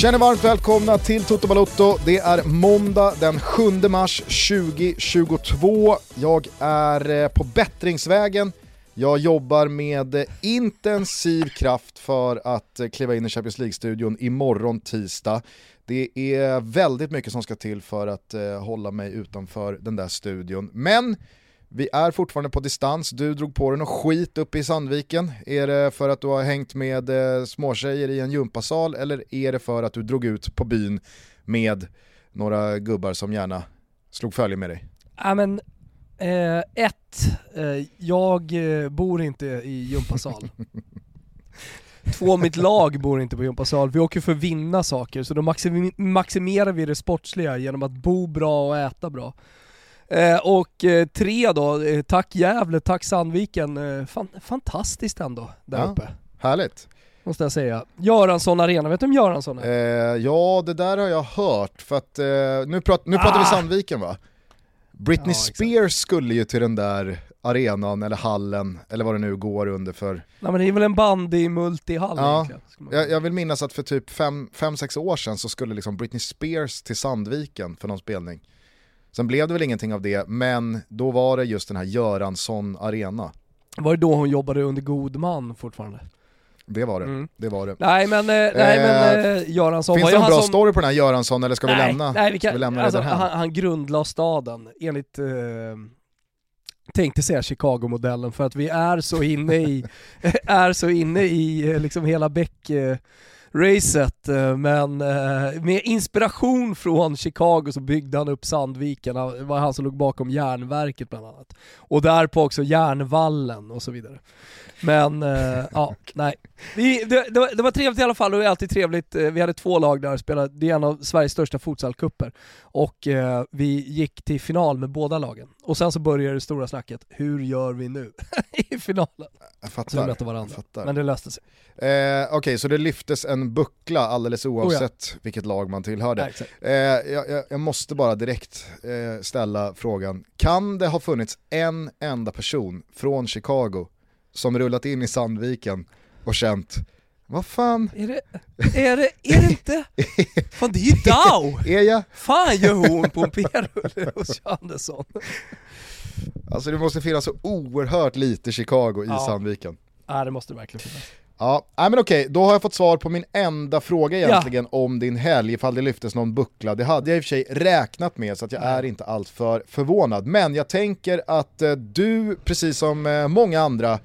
Känner varmt välkomna till Toto Balotto. Det är måndag den 7 mars 2022. Jag är eh, på bättringsvägen. Jag jobbar med eh, intensiv kraft för att eh, kliva in i Champions League-studion imorgon tisdag. Det är väldigt mycket som ska till för att hålla mig utanför den där studion. Men vi är fortfarande på distans, du drog på dig något skit uppe i Sandviken. Är det för att du har hängt med eh, småtjejer i en gympasal eller är det för att du drog ut på byn med några gubbar som gärna slog följe med dig? Ja men, eh, ett, eh, jag eh, bor inte i gympasal. Två, mitt lag bor inte på gympasal. Vi åker för att vinna saker, så då maxim maximerar vi det sportsliga genom att bo bra och äta bra. Eh, och eh, tre då, eh, tack Gävle, tack Sandviken. Fan, fantastiskt ändå där Ja. uppe. Härligt. Måste jag säga. Göransson Arena, vet du om Göransson är? Eh, ja, det där har jag hört, för att eh, nu, prat, nu pratar vi Ah! Sandviken va? Britney Ja. Spears skulle ju till den där arenan eller hallen, eller vad det nu går under för. Nej men det är väl en bandy-multihall Ja, egentligen. man- Jag, jag vill minnas att för typ 5-6 år sedan så skulle liksom Britney Spears till Sandviken för någon spelning. Sen blev det väl ingenting av det, men då var det just den här Göransson arena. Var det då hon jobbade under god man fortfarande? Det var det. Mm. det, var det. Nej men, eh, nej, men eh, Göransson Finns det någon bra som... story på den här Göransson eller ska vi nej, lämna, nej, vi kan, vi lämna alltså, det därhän? han, han grundlade staden enligt, eh, tänkte säga Chicago-modellen för att vi är så inne i, är så inne i eh, liksom hela Beck eh, racet eh, men eh, med inspiration från Chicago så byggde han upp Sandviken, det var han som låg bakom järnverket bland annat. Och därpå också järnvallen och så vidare. Men eh, ja, nej. Det, det, var, det var trevligt i alla fall och det är alltid trevligt. Vi hade två lag där och spelade, det är en av Sveriges största futsalcuper. Och vi gick till final med båda lagen. Och sen så började det stora snacket, hur gör vi nu i finalen? Jag Så fattar. vi mötte varandra. Men det löste sig. Eh, Okej, så det lyftes en buckla alldeles oavsett vilket lag man tillhörde. Exakt. Eh, jag, jag, måste bara direkt eh, ställa frågan, kan det ha funnits en enda person från Chicago som rullat in i Sandviken och känt, vad fan, Är det, är det, är det inte? Fan det är ju Dow! är jag? Fan gör hon på en p-rulle hos Andersson? Alltså det måste finnas så oerhört lite Chicago i Ja. Sandviken. Ja det måste det verkligen finnas. Ja, nej men okej, då har jag fått svar på min enda fråga egentligen om din helg, ifall det lyftes någon buckla. Det hade jag i och för sig räknat med så att jag är inte alltför förvånad. Men jag tänker att eh, du, precis som eh, många andra,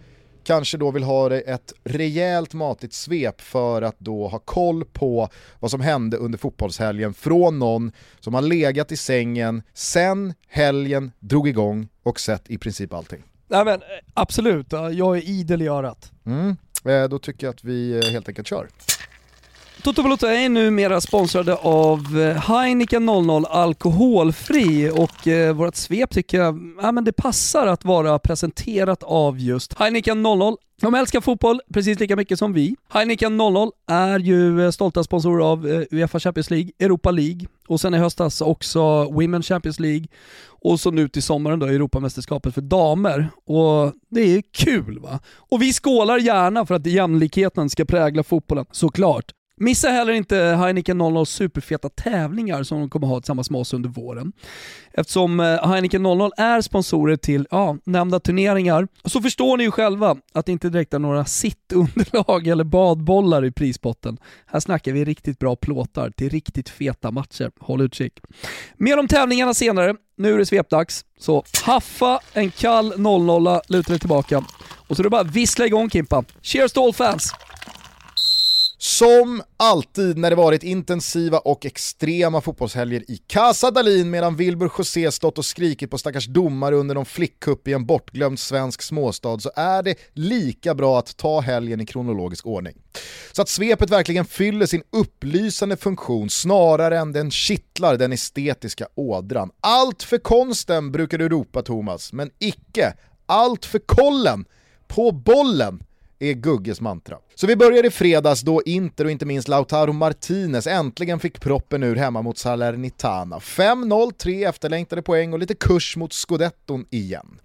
kanske då vill ha ett rejält matigt svep för att då ha koll på vad som hände under fotbollshelgen från någon som har legat i sängen sen helgen drog igång och sett i princip allting. Nej men eh, absolut, ja, jag är idel i örat. Mm. Eh, då tycker jag att vi eh, helt enkelt kör. Toto Balotto är numera sponsrade av eh, Heineken 00 Alkoholfri och eh, vårt svep tycker jag, ja, men det passar att vara presenterat av just Heineken 00. De älskar fotboll precis lika mycket som vi. Heineken 00 är ju eh, stolta sponsorer av eh, Uefa Champions League, Europa League och sen i höstas också Women Champions League och så nu till sommaren då Europamästerskapet för damer. Och det är kul va? Och vi skålar gärna för att jämlikheten ska prägla fotbollen, såklart. Missa heller inte Heineken 00 superfeta tävlingar som de kommer ha tillsammans med oss under våren. Eftersom eh, Heineken 00 är sponsorer till ja, nämnda turneringar så förstår ni ju själva att det inte direkt är några sittunderlag eller badbollar i prispotten. Här snackar vi riktigt bra plåtar till riktigt feta matcher. Håll utkik. Mer om tävlingarna senare. Nu är det svepdags. Så haffa en kall 00 luta dig tillbaka. Och så är det bara att vissla igång Kimpa. Cheers to all fans! Som alltid när det varit intensiva och extrema fotbollshelger i Casa Dalin medan Wilbur José stått och skrikit på stackars domare under någon flickkupp i en bortglömd svensk småstad så är det lika bra att ta helgen i kronologisk ordning. Så att svepet verkligen fyller sin upplysande funktion snarare än den kittlar den estetiska ådran. Allt för konsten brukar du ropa Thomas, men icke allt för kollen på bollen är Gugges mantra. Så vi börjar i fredags då Inter och inte minst Lautaro Martinez äntligen fick proppen ur hemma mot Salernitana. 5-0, tre efterlängtade poäng och lite kurs mot scudetton igen.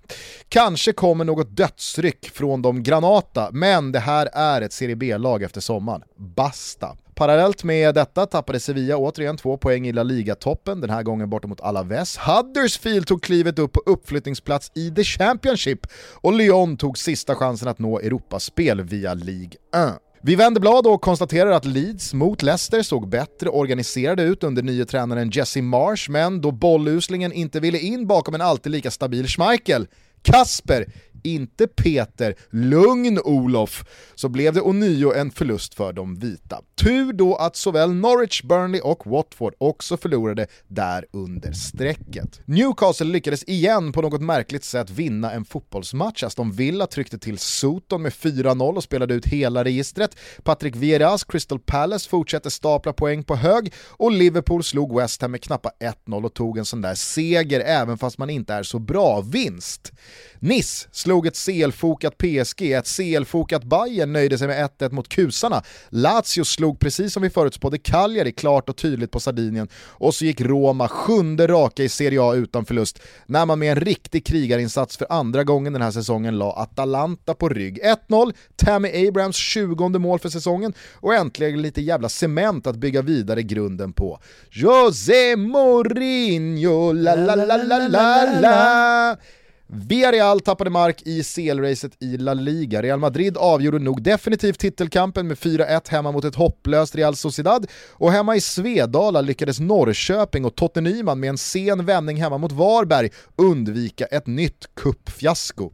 Kanske kommer något dödsryck från de Granata, men det här är ett Serie B-lag efter sommaren. Basta! Parallellt med detta tappade Sevilla återigen två poäng i La Liga-toppen, den här gången borta mot Alaves. Huddersfield tog klivet upp på uppflyttningsplats i The Championship och Lyon tog sista chansen att nå Europaspel via Ligue 1. Vi vänder blad och konstaterar att Leeds mot Leicester såg bättre organiserade ut under nye tränaren Jesse Marsh, men då bolluslingen inte ville in bakom en alltid lika stabil Schmeichel, Kasper inte Peter, lugn Olof, så blev det ånyo en förlust för de vita. Tur då att såväl Norwich, Burnley och Watford också förlorade där under strecket. Newcastle lyckades igen på något märkligt sätt vinna en fotbollsmatch. Aston Villa tryckte till Soton med 4-0 och spelade ut hela registret. Patrick Vieras Crystal Palace fortsätter stapla poäng på hög och Liverpool slog West Ham med knappa 1-0 och tog en sån där seger även fast man inte är så bra vinst. Nice slog ett selfokat PSG, ett selfokat Bayern nöjde sig med 1-1 mot kusarna. Lazio slog precis som vi förutspådde Cagliari klart och tydligt på Sardinien och så gick Roma sjunde raka i Serie A utan förlust när man med en riktig krigarinsats för andra gången den här säsongen la Atalanta på rygg. 1-0, Tammy Abrams 20 mål för säsongen och äntligen lite jävla cement att bygga vidare grunden på. José Mourinho, la la la la la la Villarreal tappade mark i CL-racet i La Liga. Real Madrid avgjorde nog definitivt titelkampen med 4-1 hemma mot ett hopplöst Real Sociedad och hemma i Svedala lyckades Norrköping och Totte Nyman med en sen vändning hemma mot Varberg undvika ett nytt kuppfiasko.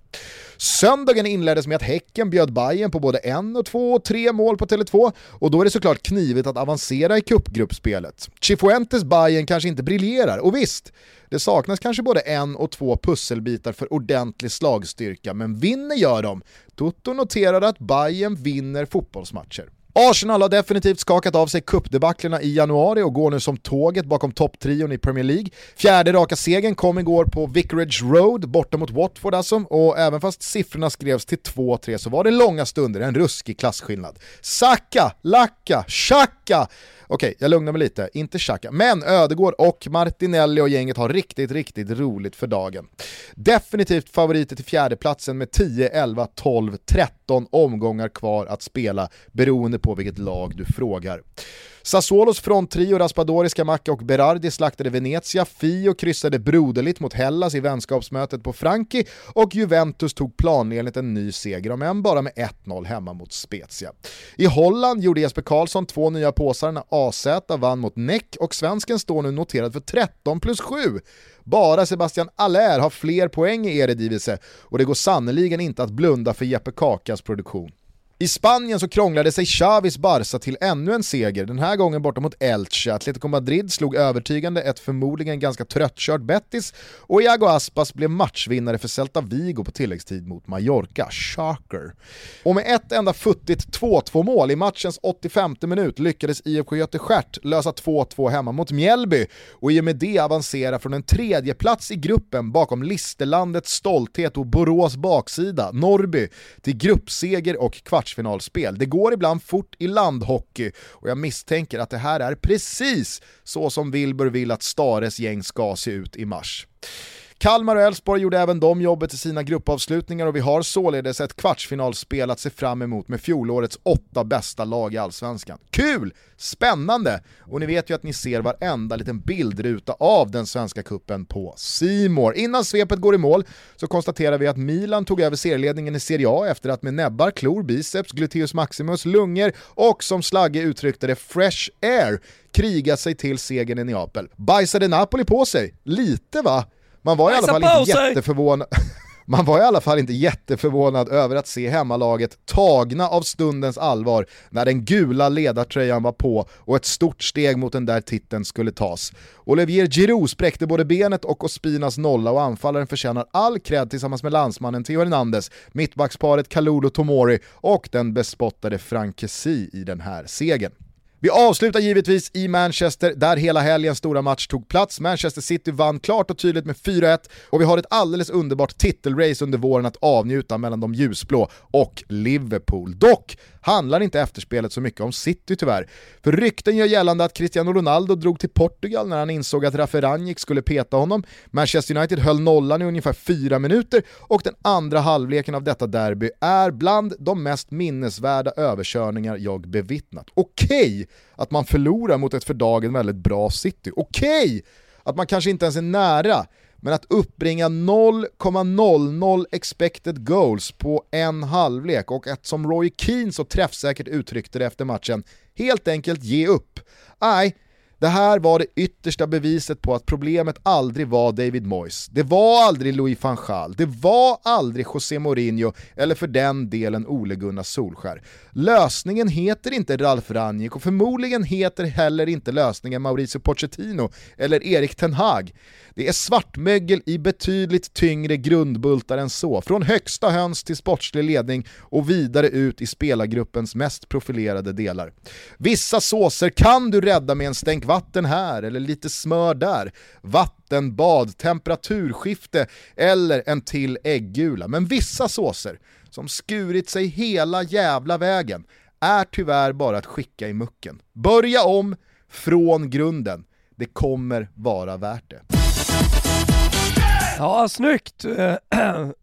Söndagen inleddes med att Häcken bjöd Bayern på både en och två och tre mål på Tele2 och då är det såklart knivigt att avancera i cupgruppspelet. Chifuentes Bayern kanske inte briljerar, och visst, det saknas kanske både en och två pusselbitar för ordentlig slagstyrka, men vinner gör de. Toto noterade att Bayern vinner fotbollsmatcher. Arsenal har definitivt skakat av sig cupdebaclerna i januari och går nu som tåget bakom topptrion i Premier League. Fjärde raka segern kom igår på Vicarage Road, borta mot Watford alltså, och även fast siffrorna skrevs till 2-3 så var det långa stunder en ruskig klasskillnad. Saka, Lacka, Xhaka Okej, jag lugnar mig lite, inte Xhaka, men Ödegård och Martinelli och gänget har riktigt, riktigt roligt för dagen. Definitivt favoriter till fjärdeplatsen med 10, 11, 12, 13 omgångar kvar att spela beroende på vilket lag du frågar. Sassuolos fronttrio Raspadori, Scamacca och Berardi slaktade Venezia, Fio kryssade broderligt mot Hellas i vänskapsmötet på Franki och Juventus tog planenligt en ny seger, om än bara med 1-0 hemma mot Spezia. I Holland gjorde Jesper Karlsson två nya påsar när AZ vann mot Neck och svensken står nu noterad för 13 plus 7. Bara Sebastian Aller har fler poäng i Eredivisie och det går sannerligen inte att blunda för Jeppe Kakas produktion. I Spanien så krånglade sig Xavis Barca till ännu en seger, den här gången borta mot Elche. Atletico Madrid slog övertygande ett förmodligen ganska tröttkört Betis och Iago Aspas blev matchvinnare för Celta Vigo på tilläggstid mot Mallorca. Shocker. Och med ett enda futtigt 2-2 mål i matchens 85 minut lyckades IFK Göteskärt lösa 2-2 hemma mot Mjällby och i och med det avancera från en tredje plats i gruppen bakom Listerlandets stolthet och Borås baksida, Norrby, till gruppseger och kvart kvartsfinalspel. Det går ibland fort i landhockey och jag misstänker att det här är precis så som Wilbur vill att Stares gäng ska se ut i mars. Kalmar och Elfsborg gjorde även de jobbet i sina gruppavslutningar och vi har således ett kvartsfinalspel att se fram emot med fjolårets åtta bästa lag i Allsvenskan. Kul! Spännande! Och ni vet ju att ni ser varenda liten bildruta av den svenska kuppen på Simor. Innan svepet går i mål så konstaterar vi att Milan tog över serieledningen i Serie A efter att med näbbar, klor, biceps, gluteus maximus, lungor och som Slagge uttryckte det fresh air kriga sig till segern i Neapel. Bajsade Napoli på sig? Lite va? Man var i alla fall inte jätteförvånad. Man var i alla fall inte jätteförvånad över att se hemmalaget tagna av stundens allvar när den gula ledartröjan var på och ett stort steg mot den där titeln skulle tas. Olivier Giroud spräckte både benet och Ospinas nolla och anfallaren förtjänar all cred tillsammans med landsmannen Theo Hernandez, mittbacksparet Kalulu Tomori och den bespottade Frank i den här segern. Vi avslutar givetvis i Manchester där hela helgens stora match tog plats. Manchester City vann klart och tydligt med 4-1 och vi har ett alldeles underbart titelrace under våren att avnjuta mellan de ljusblå och Liverpool. Dock handlar inte efterspelet så mycket om City tyvärr. För rykten gör gällande att Cristiano Ronaldo drog till Portugal när han insåg att Raferanjic skulle peta honom. Manchester United höll nollan i ungefär fyra minuter och den andra halvleken av detta derby är bland de mest minnesvärda överkörningar jag bevittnat. Okej okay, att man förlorar mot ett för dagen väldigt bra City. Okej okay, att man kanske inte ens är nära men att uppbringa 0,00 expected goals på en halvlek och att som Roy Keane så träffsäkert uttryckte det efter matchen, helt enkelt ge upp. Nej, det här var det yttersta beviset på att problemet aldrig var David Moyes. Det var aldrig Louis van Gaal, det var aldrig José Mourinho eller för den delen Ole Gunnar Solskär. Lösningen heter inte Ralf Rangnick och förmodligen heter heller inte lösningen Mauricio Pochettino eller Erik Ten Hag. Det är svartmögel i betydligt tyngre grundbultar än så, från högsta höns till sportslig ledning och vidare ut i spelargruppens mest profilerade delar. Vissa såser kan du rädda med en stänk vatten här eller lite smör där, vattenbad, temperaturskifte eller en till äggula. Men vissa såser, som skurit sig hela jävla vägen, är tyvärr bara att skicka i mucken. Börja om från grunden. Det kommer vara värt det. Ja, snyggt! Eh,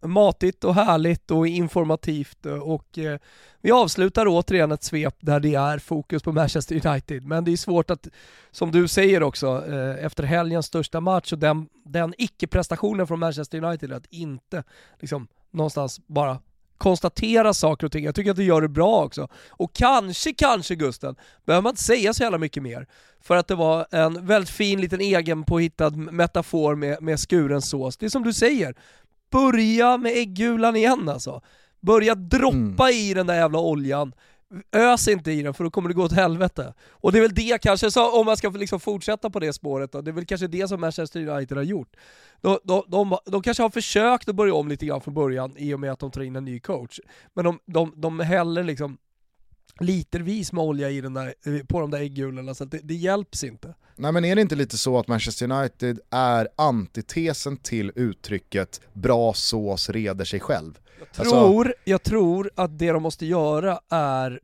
matigt och härligt och informativt och eh, vi avslutar återigen ett svep där det är fokus på Manchester United. Men det är svårt att, som du säger också, eh, efter helgens största match och den, den icke-prestationen från Manchester United, att inte liksom någonstans bara konstatera saker och ting. Jag tycker att du gör det bra också. Och kanske, kanske Gusten, behöver man inte säga så jävla mycket mer. För att det var en väldigt fin liten egen påhittad metafor med, med skuren sås. Det är som du säger, börja med äggulan igen alltså. Börja droppa mm. i den där jävla oljan, ös inte i den för då kommer det gå åt helvete. Och det är väl det kanske, så om man ska liksom fortsätta på det spåret då, det är väl kanske det som Manchester United har gjort. De, de, de, de kanske har försökt att börja om lite grann från början i och med att de tar in en ny coach. Men de, de, de häller liksom litervis med olja i den där, på de där äggulorna så det, det hjälps inte. Nej men är det inte lite så att Manchester United är antitesen till uttrycket bra sås reder sig själv? Jag alltså- tror, alltså... jag tror att det de måste göra är,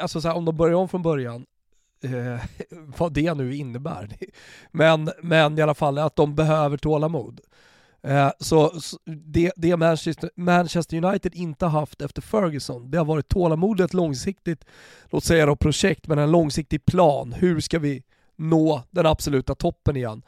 alltså så här, om de börjar om från början, eh, vad det nu innebär, men, men i alla fall att de behöver tålamod. Eh, så, så det, det Manchester, Manchester, United inte haft efter Ferguson, det har varit tålamod, ett långsiktigt, låt säga då projekt, men en långsiktig plan. Hur ska vi nå den absoluta toppen igen?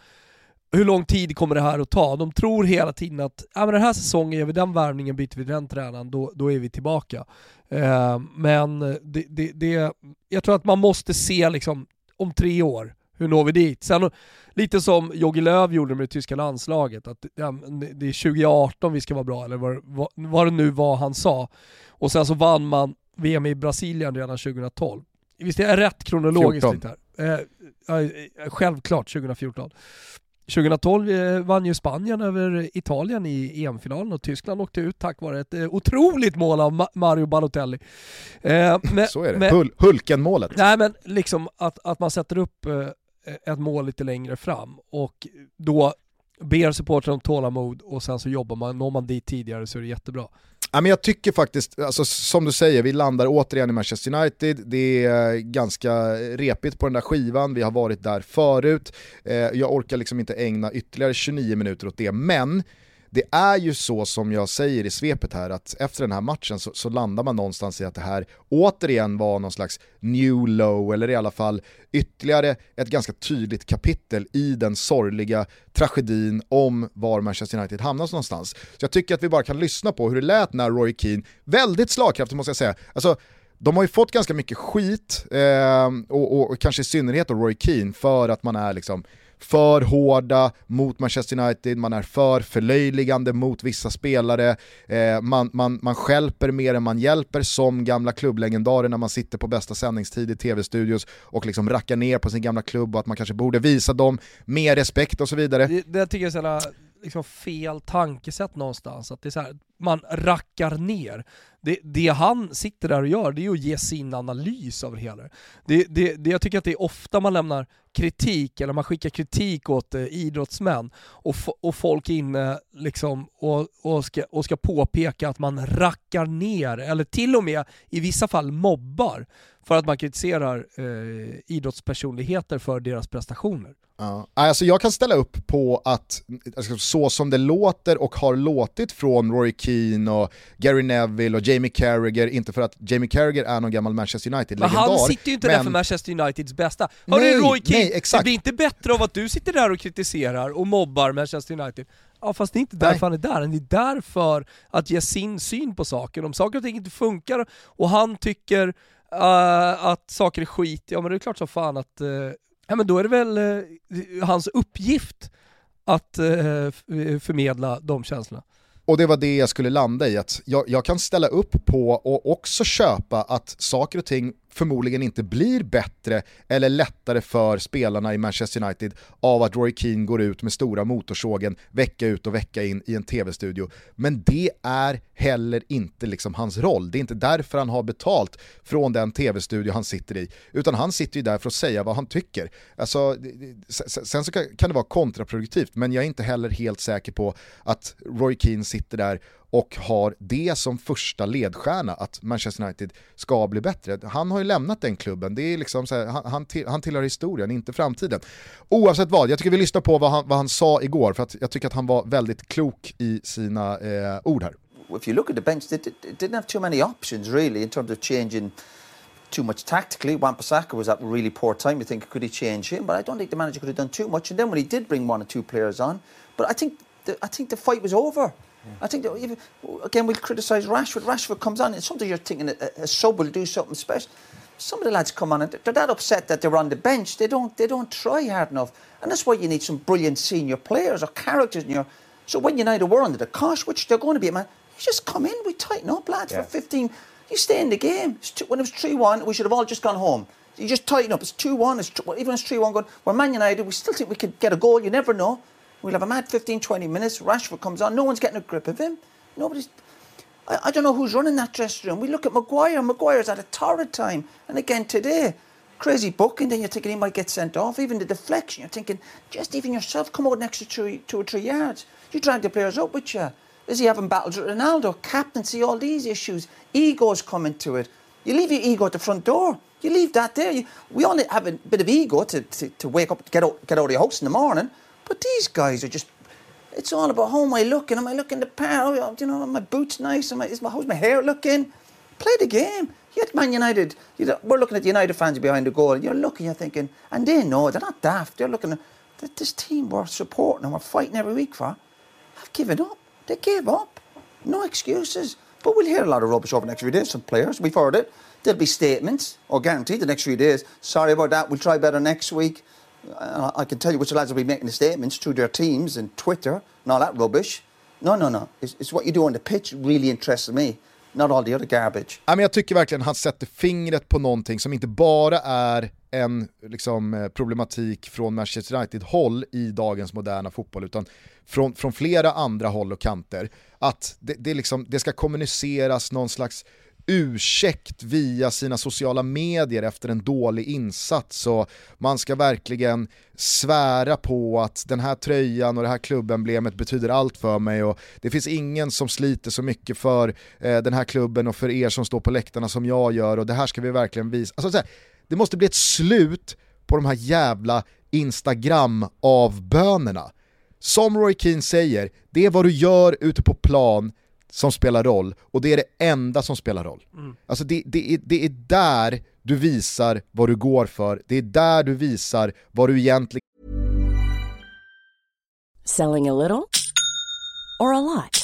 Hur lång tid kommer det här att ta? De tror hela tiden att ja, men den här säsongen gör vi den värvningen, byter vi den tränaren, då, då är vi tillbaka. Eh, men det, det, det, jag tror att man måste se liksom, om tre år, hur når vi dit? Sen, lite som Jogi Löw gjorde med det tyska landslaget, att ja, det är 2018 vi ska vara bra, eller vad, vad, det nu var han sa. Och sen så vann man VM i Brasilien redan 2012. Visst är jag rätt kronologiskt 14. lite här? Eh, självklart 2014. 2012 eh, vann ju Spanien över Italien i EM-finalen och Tyskland åkte ut tack vare ett eh, otroligt mål av Mario Balotelli. Eh, men, Så är det, men, Hulken-målet. Nej men liksom att, att man sätter upp ett mål lite längre fram och då ber supportrarna om tålamod och sen så jobbar man, når man dit tidigare så är det jättebra. Ja, men jag tycker faktiskt, alltså, som du säger, vi landar återigen i Manchester United, det är eh, ganska repigt på den där skivan, vi har varit där förut, eh, jag orkar liksom inte ägna ytterligare 29 minuter åt det, men det är ju så som jag säger i svepet här att efter den här matchen så, så, landar man någonstans i att det här återigen var någon slags new low eller i alla fall ytterligare ett ganska tydligt kapitel i den sorgliga tragedin om var Manchester United hamnas någonstans. Så jag tycker att vi bara kan lyssna på hur det lät när Roy Keane, väldigt slagkraftigt måste jag säga, alltså de har ju fått ganska mycket skit, eh, och, och, och, kanske i synnerhet då Roy Keane, för att man är liksom för hårda mot Manchester United, man är för förlöjligande mot vissa spelare, eh, man, man, man skälper mer än man hjälper som gamla klubblegendarer när man sitter på bästa sändningstid i tv-studios och liksom rackar ner på sin gamla klubb och att man kanske borde visa dem mer respekt och så vidare. Det, det tycker jag är så liksom fel tankesätt någonstans. Att det är så här, man rackar ner. Det, det han sitter där och gör, det är att ge sin analys av det hela. Det, det, det, jag tycker att det är ofta man lämnar kritik, eller man skickar kritik åt eh, idrottsmän och, och folk inne liksom och, och, ska, och ska påpeka att man rackar ner, eller till och med i vissa fall mobbar för att man kritiserar eh, idrottspersonligheter för deras prestationer. Ja. Alltså jag kan ställa upp på att alltså, så som det låter och har låtit från Rory Keane och Gary Neville och Jamie Carragher, inte för att Jamie Carragher är någon gammal Manchester United-legendar. Men han sitter ju inte men... där för Manchester Uniteds bästa. Hör nej, Roy Keane, nej, det blir inte bättre av att du sitter där och kritiserar och mobbar Manchester United. Ja fast det är inte därför nej. han är där, han är där för att ge sin syn på saker. Om saker och ting inte funkar och han tycker uh, att saker är skit, ja men det är klart som fan att uh, ja men då är det väl eh, hans uppgift att eh, eh, förmedla de känslorna. Och det var det jag skulle landa i, att jag, jag, kan ställa upp på och också köpa att saker och ting förmodligen inte blir bättre eller lättare för spelarna i Manchester United av att Roy Keane går ut med stora motorsågen vecka ut och vecka in i en tv-studio. Men det är heller inte liksom hans roll. Det är inte därför han har betalt från den tv-studio han sitter i, utan han sitter ju där för att säga vad han tycker. Alltså, sen så kan det vara kontraproduktivt, men jag är inte heller helt säker på att Roy Keane sitter där och har det som första ledstjärna att Manchester United ska bli bättre. Han har ju lämnat den klubben, det är liksom här, han, han, till, han tillhör historien, inte framtiden. Oavsett vad, jag tycker vi lyssnar på vad han, vad han sa igår, för att jag tycker att han var väldigt klok i sina eh, ord här. If you look at the bench, they didn't have too many options really in terms of changing too much tactically. Wan-Bissaka was at really poor time. You think could he change him? But I don't think the manager could have done too much. And then when he did bring one or two players on, but I think the, I think the fight was over. I think that even, again we'll criticise Rashford. Rashford comes on, and sometimes you're thinking a, a sub will do something special. Some of the lads come on and they're that upset that they're on the bench. They don't they don't try hard enough, and that's why you need some brilliant senior players or characters in your. So when United were under the cosh, which they're going to be, man, you just come in, we tighten up, lads, yeah. for 15. You stay in the game. when it was 3 1, we should have all just gone home. You just tighten up. It's 2 1, it's, even it's 3 1 going, we're Man United, we still think we could get a goal, you never know. We'll have a mad 15, 20 minutes. Rashford comes on. No one's getting a grip of him. Nobody's. I, I don't know who's running that dressing room. We look at Maguire. Maguire's had a torrid time. And again today, crazy booking. Then you're thinking he might get sent off. Even the deflection, you're thinking, just even yourself, come out an extra two, two or three yards. You drag the players up with you. Is he having battles with Ronaldo? Captaincy, all these issues. Egos coming to it. You leave your ego at the front door. You leave that there. You, we all have a bit of ego to, to, to wake up, get out, get out of your house in the morning. But these guys are just. It's all about how am I looking? Am I looking the part? Oh, you know, are my boots nice? Am I, is my, how's my hair looking? Play the game. Yet Man United, you know, we're looking at the United fans behind the goal. You're looking, you're thinking, and they know they're not daft. They're looking at this team we're supporting and we're fighting every week for. I've given up. They gave up. No excuses. But we'll hear a lot of rubbish over the next few days from players. We've heard it. There'll be statements, or guaranteed the next few days. Sorry about that. We'll try better next week. I can tell you which lads will be making the statements through their teams and Twitter and all that rubbish. No, no, no. It's, it's what you do on the pitch really interests me. Not all the other garbage. Ja, men jag tycker verkligen han sätter fingret på någonting som inte bara är en liksom, eh, problematik från Manchester United-håll i dagens moderna fotboll, utan från, från flera andra håll och kanter. Att det, det, liksom, det ska kommuniceras någon slags ursäkt via sina sociala medier efter en dålig insats och man ska verkligen svära på att den här tröjan och det här klubbemblemet betyder allt för mig och det finns ingen som sliter så mycket för eh, den här klubben och för er som står på läktarna som jag gör och det här ska vi verkligen visa. Alltså, här, det måste bli ett slut på de här jävla Instagram-avbönerna. Som Roy Keane säger, det är vad du gör ute på plan som spelar roll och det är det enda som spelar roll. Mm. Alltså det, det, är, det är där du visar vad du går för, det är där du visar vad du egentligen... Selling a little or a lot?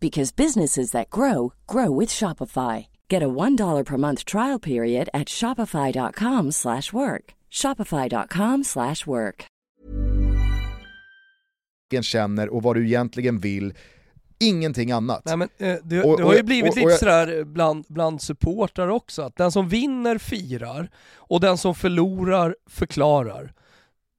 because businesses that grow grow with Shopify. Get a $1 per month trial period at shopify.com/work. shopify.com/work. känner och vad du egentligen vill. Ingenting annat. Nej, men, eh, det, Och- det har ju och- blivit och- lite och sådär bland, bland supportrar också, att den som vinner firar och den som förlorar förklarar.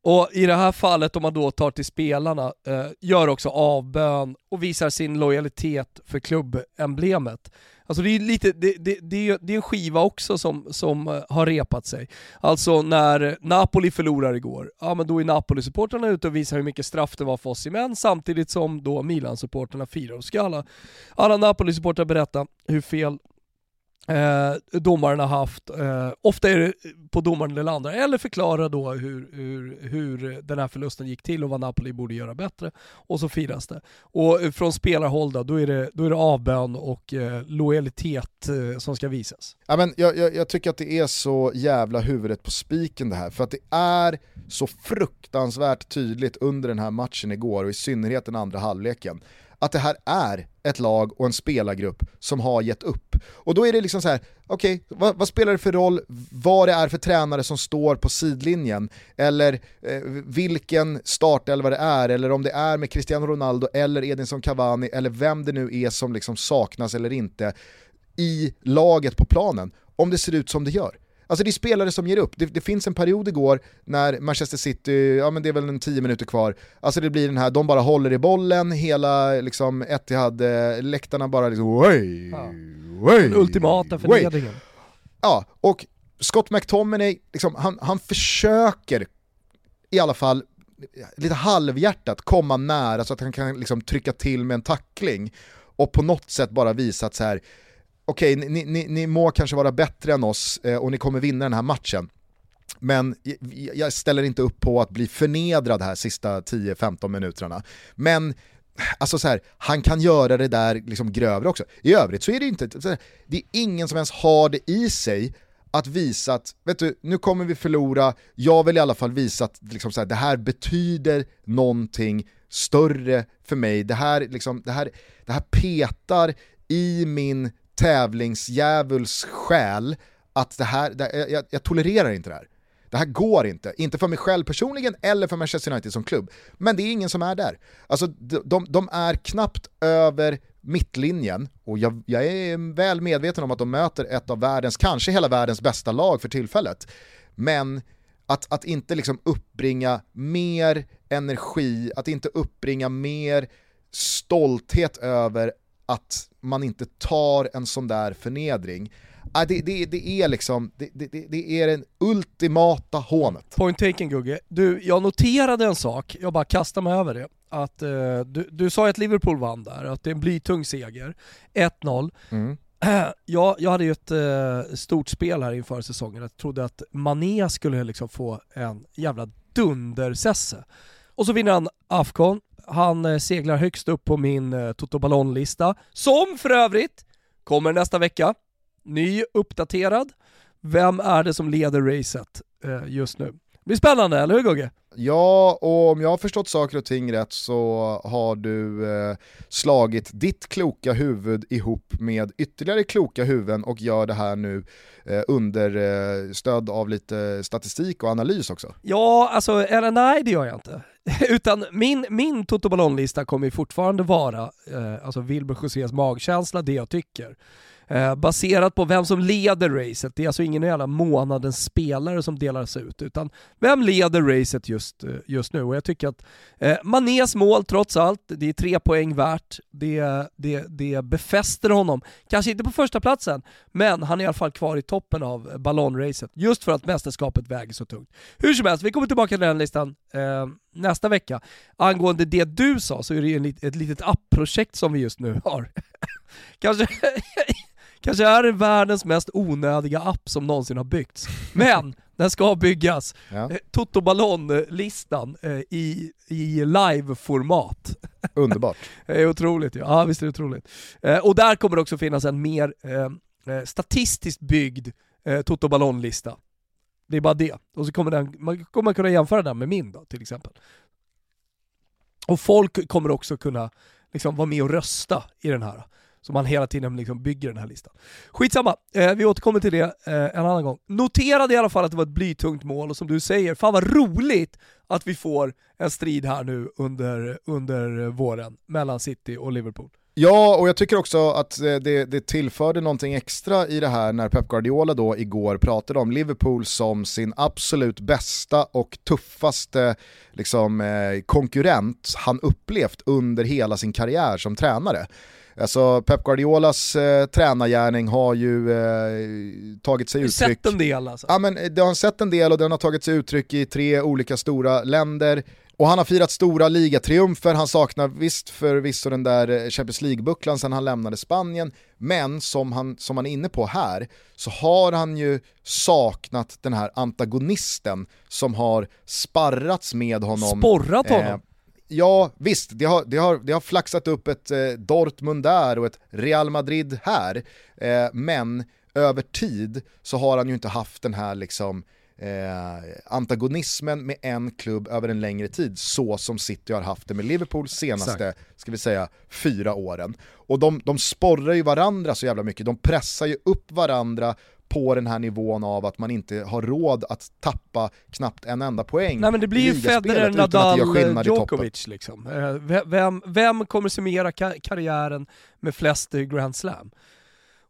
Och i det här fallet, om man då tar till spelarna, eh, gör också avbön och visar sin lojalitet för klubbemblemet. Alltså det är lite, det, det, det, ju- det är en skiva också som, som eh, har repat sig. Alltså när Napoli förlorar igår, ja men då är Napoli-supportrarna ute och visar hur mycket straff det var för oss i män, samtidigt som då Milan-supportrarna firar. Och ska alla, alla Napoli-supportrar berätta hur fel eh, domaren har haft. Eh, ofta är det på domaren eller andra, eller förklara då hur, hur, hur den här förlusten gick till och vad Napoli borde göra bättre. Och så firas det. Och från spelarhåll då, då är det, då är det avbön och eh, lojalitet eh, som ska visas. Ja, men jag, jag, jag tycker att det är så jävla huvudet på spiken det här, för att det är så fruktansvärt tydligt under den här matchen igår, och i synnerhet den andra halvleken, att det här är ett lag och en spelargrupp som har gett upp. Och då är det liksom så här, okej, vad, vad spelar det för roll vad det är för tränare som står på sidlinjen, eller eh, vilken startelva det är, eller om det är med Cristiano Ronaldo eller Edinson Cavani, eller vem det nu är som liksom saknas eller inte i laget på planen, om det ser ut som det gör. Alltså det är spelare som ger upp. Det, det finns en period igår när Manchester City, ja men det är väl en 10 minuter kvar, alltså det blir den här, de bara håller i bollen, hela liksom Etihad, eh, läktarna bara liksom oj, Ja. oj, Den ultimata förnedringen. Ja, och Scott McTominay, liksom, han, han försöker i alla fall lite halvhjärtat komma nära så att han kan liksom trycka till med en tackling och på något sätt bara visa att så här, okej, ni, ni, ni må kanske vara bättre än oss eh, och ni kommer vinna den här matchen. Men jag- ställer inte upp på att bli förnedrad här sista 10-15 minuterna. Men alltså så här, han kan göra det där liksom grövre också. I övrigt så är det ju inte, det är ingen som ens har det i sig att visa att, vet du, nu kommer vi förlora, jag vill i alla fall visa att liksom så här, det här betyder någonting större för mig, det här, liksom, det här, det här petar i min tävlingsdjävuls själ att det här, det, jag, jag tolererar inte det här. Det här går inte, inte för mig själv personligen eller för Manchester United som klubb. Men det är ingen som är där. Alltså de, de, är knappt över mittlinjen och jag, jag är väl medveten om att de möter ett av världens, kanske hela världens bästa lag för tillfället. Men att, att inte liksom uppbringa mer energi, att inte uppbringa mer stolthet över att man inte tar en sån där förnedring. Ah, det, det, det är liksom, det, det, det är den ultimata hånet. Point taken Gugge. Du, jag noterade en sak, jag bara kastar mig över det. Att, eh, du, du sa att Liverpool vann där, att det är en blytung seger. 1-0. Mm. jag, jag hade ju ett eh, stort spel här inför säsongen, jag trodde att Mané skulle liksom få en jävla dundersesse. Och så vinner han Afcon, han eh, seglar högst upp på min eh, Toto Ballon-lista, som för övrigt kommer nästa vecka. Ny, uppdaterad. Vem är det som leder racet eh, just nu? Det blir spännande, eller hur Gugge? Ja, och om jag har förstått saker och ting rätt så har du eh, slagit ditt kloka huvud ihop med ytterligare kloka huvuden och gör det här nu eh, under eh, stöd av lite statistik och analys också. Ja, alltså, eller nej det gör jag inte. Utan min, min Toto Ballon-lista kommer ju fortfarande vara eh, alltså Wilbur Josés magkänsla, det jag tycker. Eh, baserat på vem som leder racet, det är alltså ingen jävla månadens spelare som delas ut, utan vem leder racet just, eh, just nu? Och jag tycker att eh, Manés mål trots allt, det är tre poäng värt, det, det, det befäster honom. Kanske inte på första platsen, men han är i alla fall kvar i toppen av ballonracet, just för att mästerskapet väger så tungt. Hur som helst, vi kommer tillbaka till den listan eh, nästa vecka. Angående det du sa så är det ju en, ett litet app-projekt som vi just nu har. kanske, kanske är det världens mest onödiga app som någonsin har byggts. Men den ska byggas. Ja, Eh, Toto Ballon-listan eh, i, i live-format. underbart. Det är otroligt ja. ja visst är det otroligt. Eh, och där kommer det också finnas en mer statistiskt byggd Toto Ballon-lista. Det är bara det. Och så kommer den, man kommer kunna jämföra den med min då, till exempel. Och folk kommer också kunna liksom vara med och rösta i den här som man hela tiden liksom bygger den här listan. Skitsamma, eh, vi återkommer till det eh, en annan gång. Noterade i alla fall att det var ett blytungt mål och som du säger, fan vad roligt att vi får en strid här nu under, under våren mellan City och Liverpool. Ja, och jag tycker också att eh, det, det tillförde någonting extra i det här när Pep Guardiola då igår pratade om Liverpool som sin absolut bästa och tuffaste liksom, eh, konkurrent han upplevt under hela sin karriär som tränare. Alltså Pep Guardiolas eh, tränargärning har ju eh, tagit sig uttryck... Sett en del alltså? Ja men det har sett en del och den har tagit sig uttryck i tre olika stora länder. Och han har firat stora ligatriumfer, han saknar visst förvisso den där eh, Champions League-bucklan sen han lämnade Spanien, men som han, som han är inne på här, så har han ju saknat den här antagonisten som har sparrats med honom. Sporrat honom? Eh, ja, visst, det har, det, har, det har flaxat upp ett eh, Dortmund där och ett Real Madrid här, eh, men över tid så har han ju inte haft den här liksom eh, antagonismen med en klubb över en längre tid, så som City har haft det med Liverpool senaste, Exakt. ska vi säga, fyra åren. Och de, de sporrar ju varandra så jävla mycket, de pressar ju upp varandra på den här nivån av att man inte har råd att tappa knappt en enda poäng Nej men det blir ju Federer, Nadal, Djokovic liksom. Eh, vem, vem kommer summera karriären med flest Grand Slam?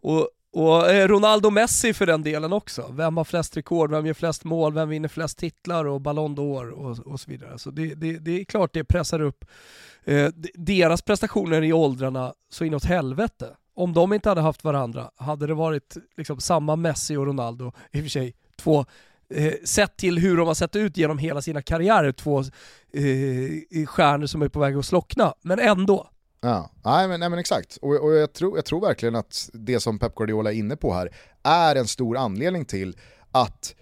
Och och eh, Ronaldo Messi för den delen också. Vem har flest rekord, vem gör flest mål, vem vinner flest titlar och Ballon d'Or och, och så vidare. Så det, det, det är klart det pressar upp eh, deras prestationer i åldrarna så inåt helvete. Om de inte hade haft varandra, hade det varit liksom samma Messi och Ronaldo, i och för sig två eh, sett till hur de har sett ut genom hela sina karriärer, två eh, stjärnor som är på väg att slockna. Men ändå, Ja, nej men, nej, men exakt. Och, och jag, tror, jag tror verkligen att det som Pep Guardiola är inne på här är en stor anledning till att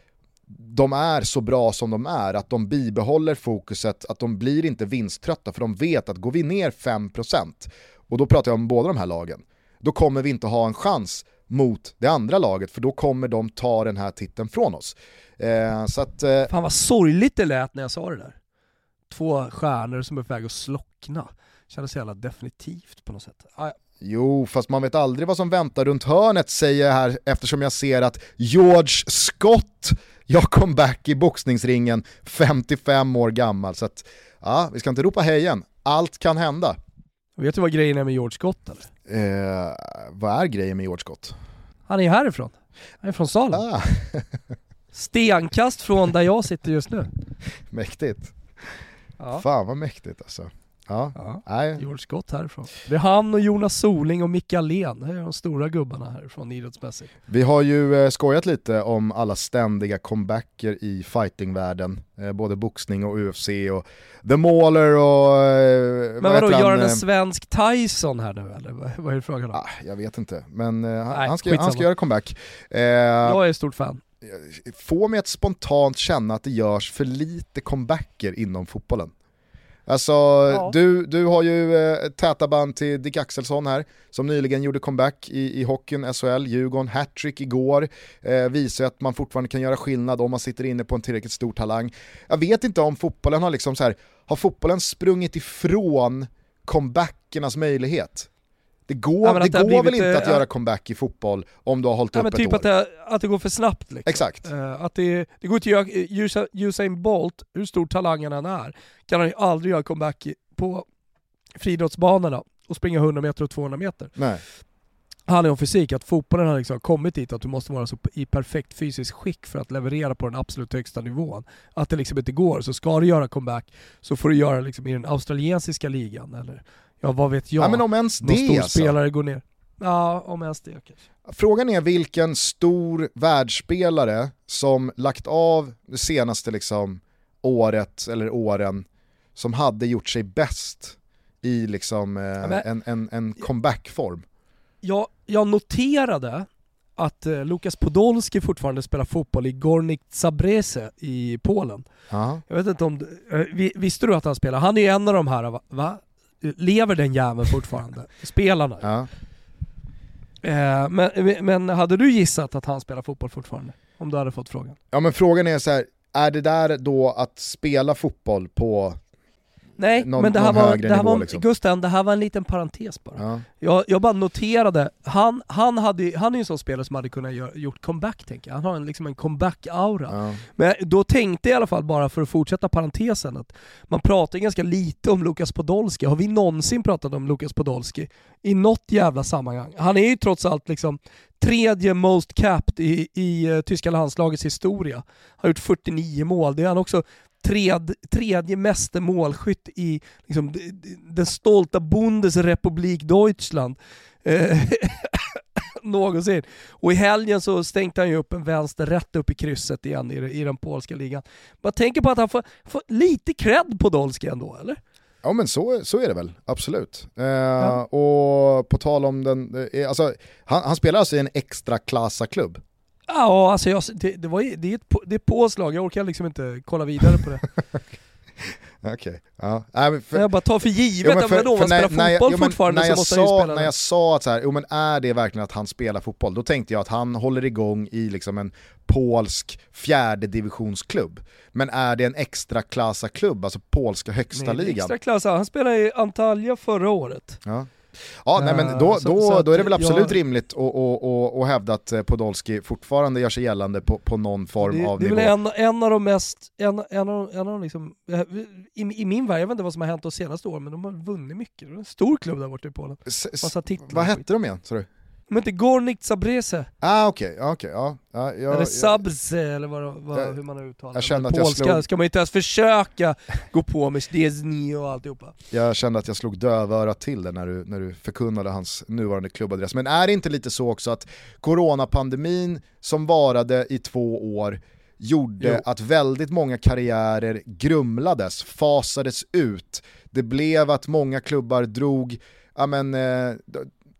de är så bra som de är, att de bibehåller fokuset, att de blir inte vinsttrötta för de vet att går vi ner 5% och då pratar jag om båda de här lagen, då kommer vi inte ha en chans mot det andra laget för då kommer de ta den här titeln från oss. Eh, så att, eh... Fan vad sorgligt det lät när jag sa det där. Två stjärnor som är på väg att slockna kändes jävla definitivt på något sätt. Ah, Jo, fast man vet aldrig vad som väntar runt hörnet säger jag här eftersom jag ser att George Scott jag kom back i boxningsringen 55 år gammal. Så att, ja, vi ska inte ropa hejen. Allt kan hända. Vet du vad grejen är med George Scott eller? Eh, vad är grejen med George Scott? Han är ju härifrån. Han är från Salem. Ah. Stenkast från där jag sitter just nu. Mäktigt. Ja. Fan vad mäktigt alltså. Ja. ja. George Scott härifrån. Det är han och Jonas Soling och Micke Alén, det är de stora gubbarna härifrån idrottsmässigt. Vi har ju eh, skojat lite om alla ständiga comebacker i fightingvärlden, eh, både boxning och UFC och The Mauler och... Eh, men vadå, gör han en svensk Tyson här nu eller? Vad är det frågan om? Ah, jag vet inte, men han, Nej, han, ska, han ska göra comeback. jag är stort fan Få mig att spontant känna att det görs för lite comebacker inom fotbollen. Alltså, ja. du, du har ju eh, täta band till Dick Axelsson här, som nyligen gjorde comeback i, i hockeyn, SHL, Djurgården, hattrick igår, eh, visar att man fortfarande kan göra skillnad om man sitter inne på en tillräckligt stor talang. Jag vet inte om fotbollen har liksom så här, har fotbollen sprungit ifrån comebackernas möjlighet? Det går, ja, det, det går väl inte att ja. göra comeback i fotboll om du har hållit ja, upp men ett typ år? Att det, att det går för snabbt liksom. Exakt. Uh, att det, det går inte att göra, Usain Bolt, hur stor talang han är, kan han ju aldrig göra comeback på friidrottsbanorna och springa 100 meter och 200 meter. Nej. handlar om fysik, att fotbollen har liksom kommit dit att du måste vara så i perfekt fysiskt skick för att leverera på den absolut högsta nivån. Att det liksom inte går, så ska du göra comeback så får du göra liksom i den australiensiska ligan eller Ja vad vet jag? Ja, men om ens det stor alltså. spelare går ner. Ja, om ens det kanske. Frågan är vilken stor världsspelare som lagt av det senaste liksom, året eller åren som hade gjort sig bäst i liksom, eh, ja, men, en, en, en comeback-form. Jag, jag noterade att eh, Lukas Podolski fortfarande spelar fotboll i Gornik Zabrze i Polen. Aha. Jag vet inte om, eh, visste du att han spelar? Han är ju en av de här, va? Lever den jäveln fortfarande? Spelarna? Ja. Eh, men, men hade du gissat att han spelar fotboll fortfarande? om du hade fått frågan. Ja men frågan är så här, är det där då att spela fotboll på Nej, någon, men det här var, det här nivå var liksom? Gusten, det här var en liten parentes bara. Ja. Jag, jag bara noterade, han, han, hade, han är ju en sån spelare som hade kunnat göra, gjort comeback tänker jag. Han har en, liksom en comeback-aura. Ja. Men då tänkte jag i alla fall, bara för att fortsätta parentesen, att man pratar ganska lite om Lukas Podolski. Har vi någonsin pratat om Lukas Podolski? I något jävla sammanhang. Han är ju trots allt liksom tredje most capped i, i uh, tyska landslagets historia. Har gjort 49 mål. Det är han också tred, tredje meste målskytt i liksom, den stolta Bundesrepublik Deutschland. Eh, någonsin. Och i helgen så stänkte han ju upp en vänster rätt upp i krysset igen i, i den polska ligan. Man tänker på att han får, får lite cred på Dolski ändå, eller? Ja men så, så är det väl, absolut. Eh, Och på tal om den, eh, alltså, han, han spelar alltså i en extra klubb. Ja, alltså jag, det, det, var, det, är ett, det är påslag, jag orkar liksom inte kolla vidare på det. Okej, ja. Nej, för- jag bara tar för givet, Jo, att vadå, man spelar fotboll jag- fortfarande när så jag måste sa, När jag sa att så här, jo, men är det verkligen att han spelar fotboll, då tänkte jag att han håller igång i liksom en polsk fjärde divisionsklubb. Men är det en extra klubb, alltså polska högsta Nej, ligan? Extra han spelade i Antalya förra året. Ja. Ja, nej, men Eh, då, så- då, så då är det väl jag- absolut rimligt att och, och, och hävda att eh, Podolski fortfarande gör sig gällande på, på någon form Det, av det är nivå. väl en, en av de mest, en, en, av, en av de liksom, eh, i, i min värld, jag vet inte vad som har hänt de senaste åren, men de har vunnit mycket. Det är en stor klubb där borta i Polen. S- s- Massa titlar. vad hette de igen? sa du? De heter Gornik Zabrze, Ah okej, ja, okej, ja. ja, ja, eller ja. Zabrze eller vad, vad, Jag- hur man uttalar jag kände att jag Polska slog- ska man inte ens försöka gå på med Stesny och alltihopa. Jag kände att jag slog dövörat till det när du, när du förkunnade hans nuvarande klubbadress. Men är det inte lite så också att coronapandemin som varade i två år gjorde Jo. att väldigt många karriärer grumlades, fasades ut. Det blev att många klubbar drog, ja men, eh,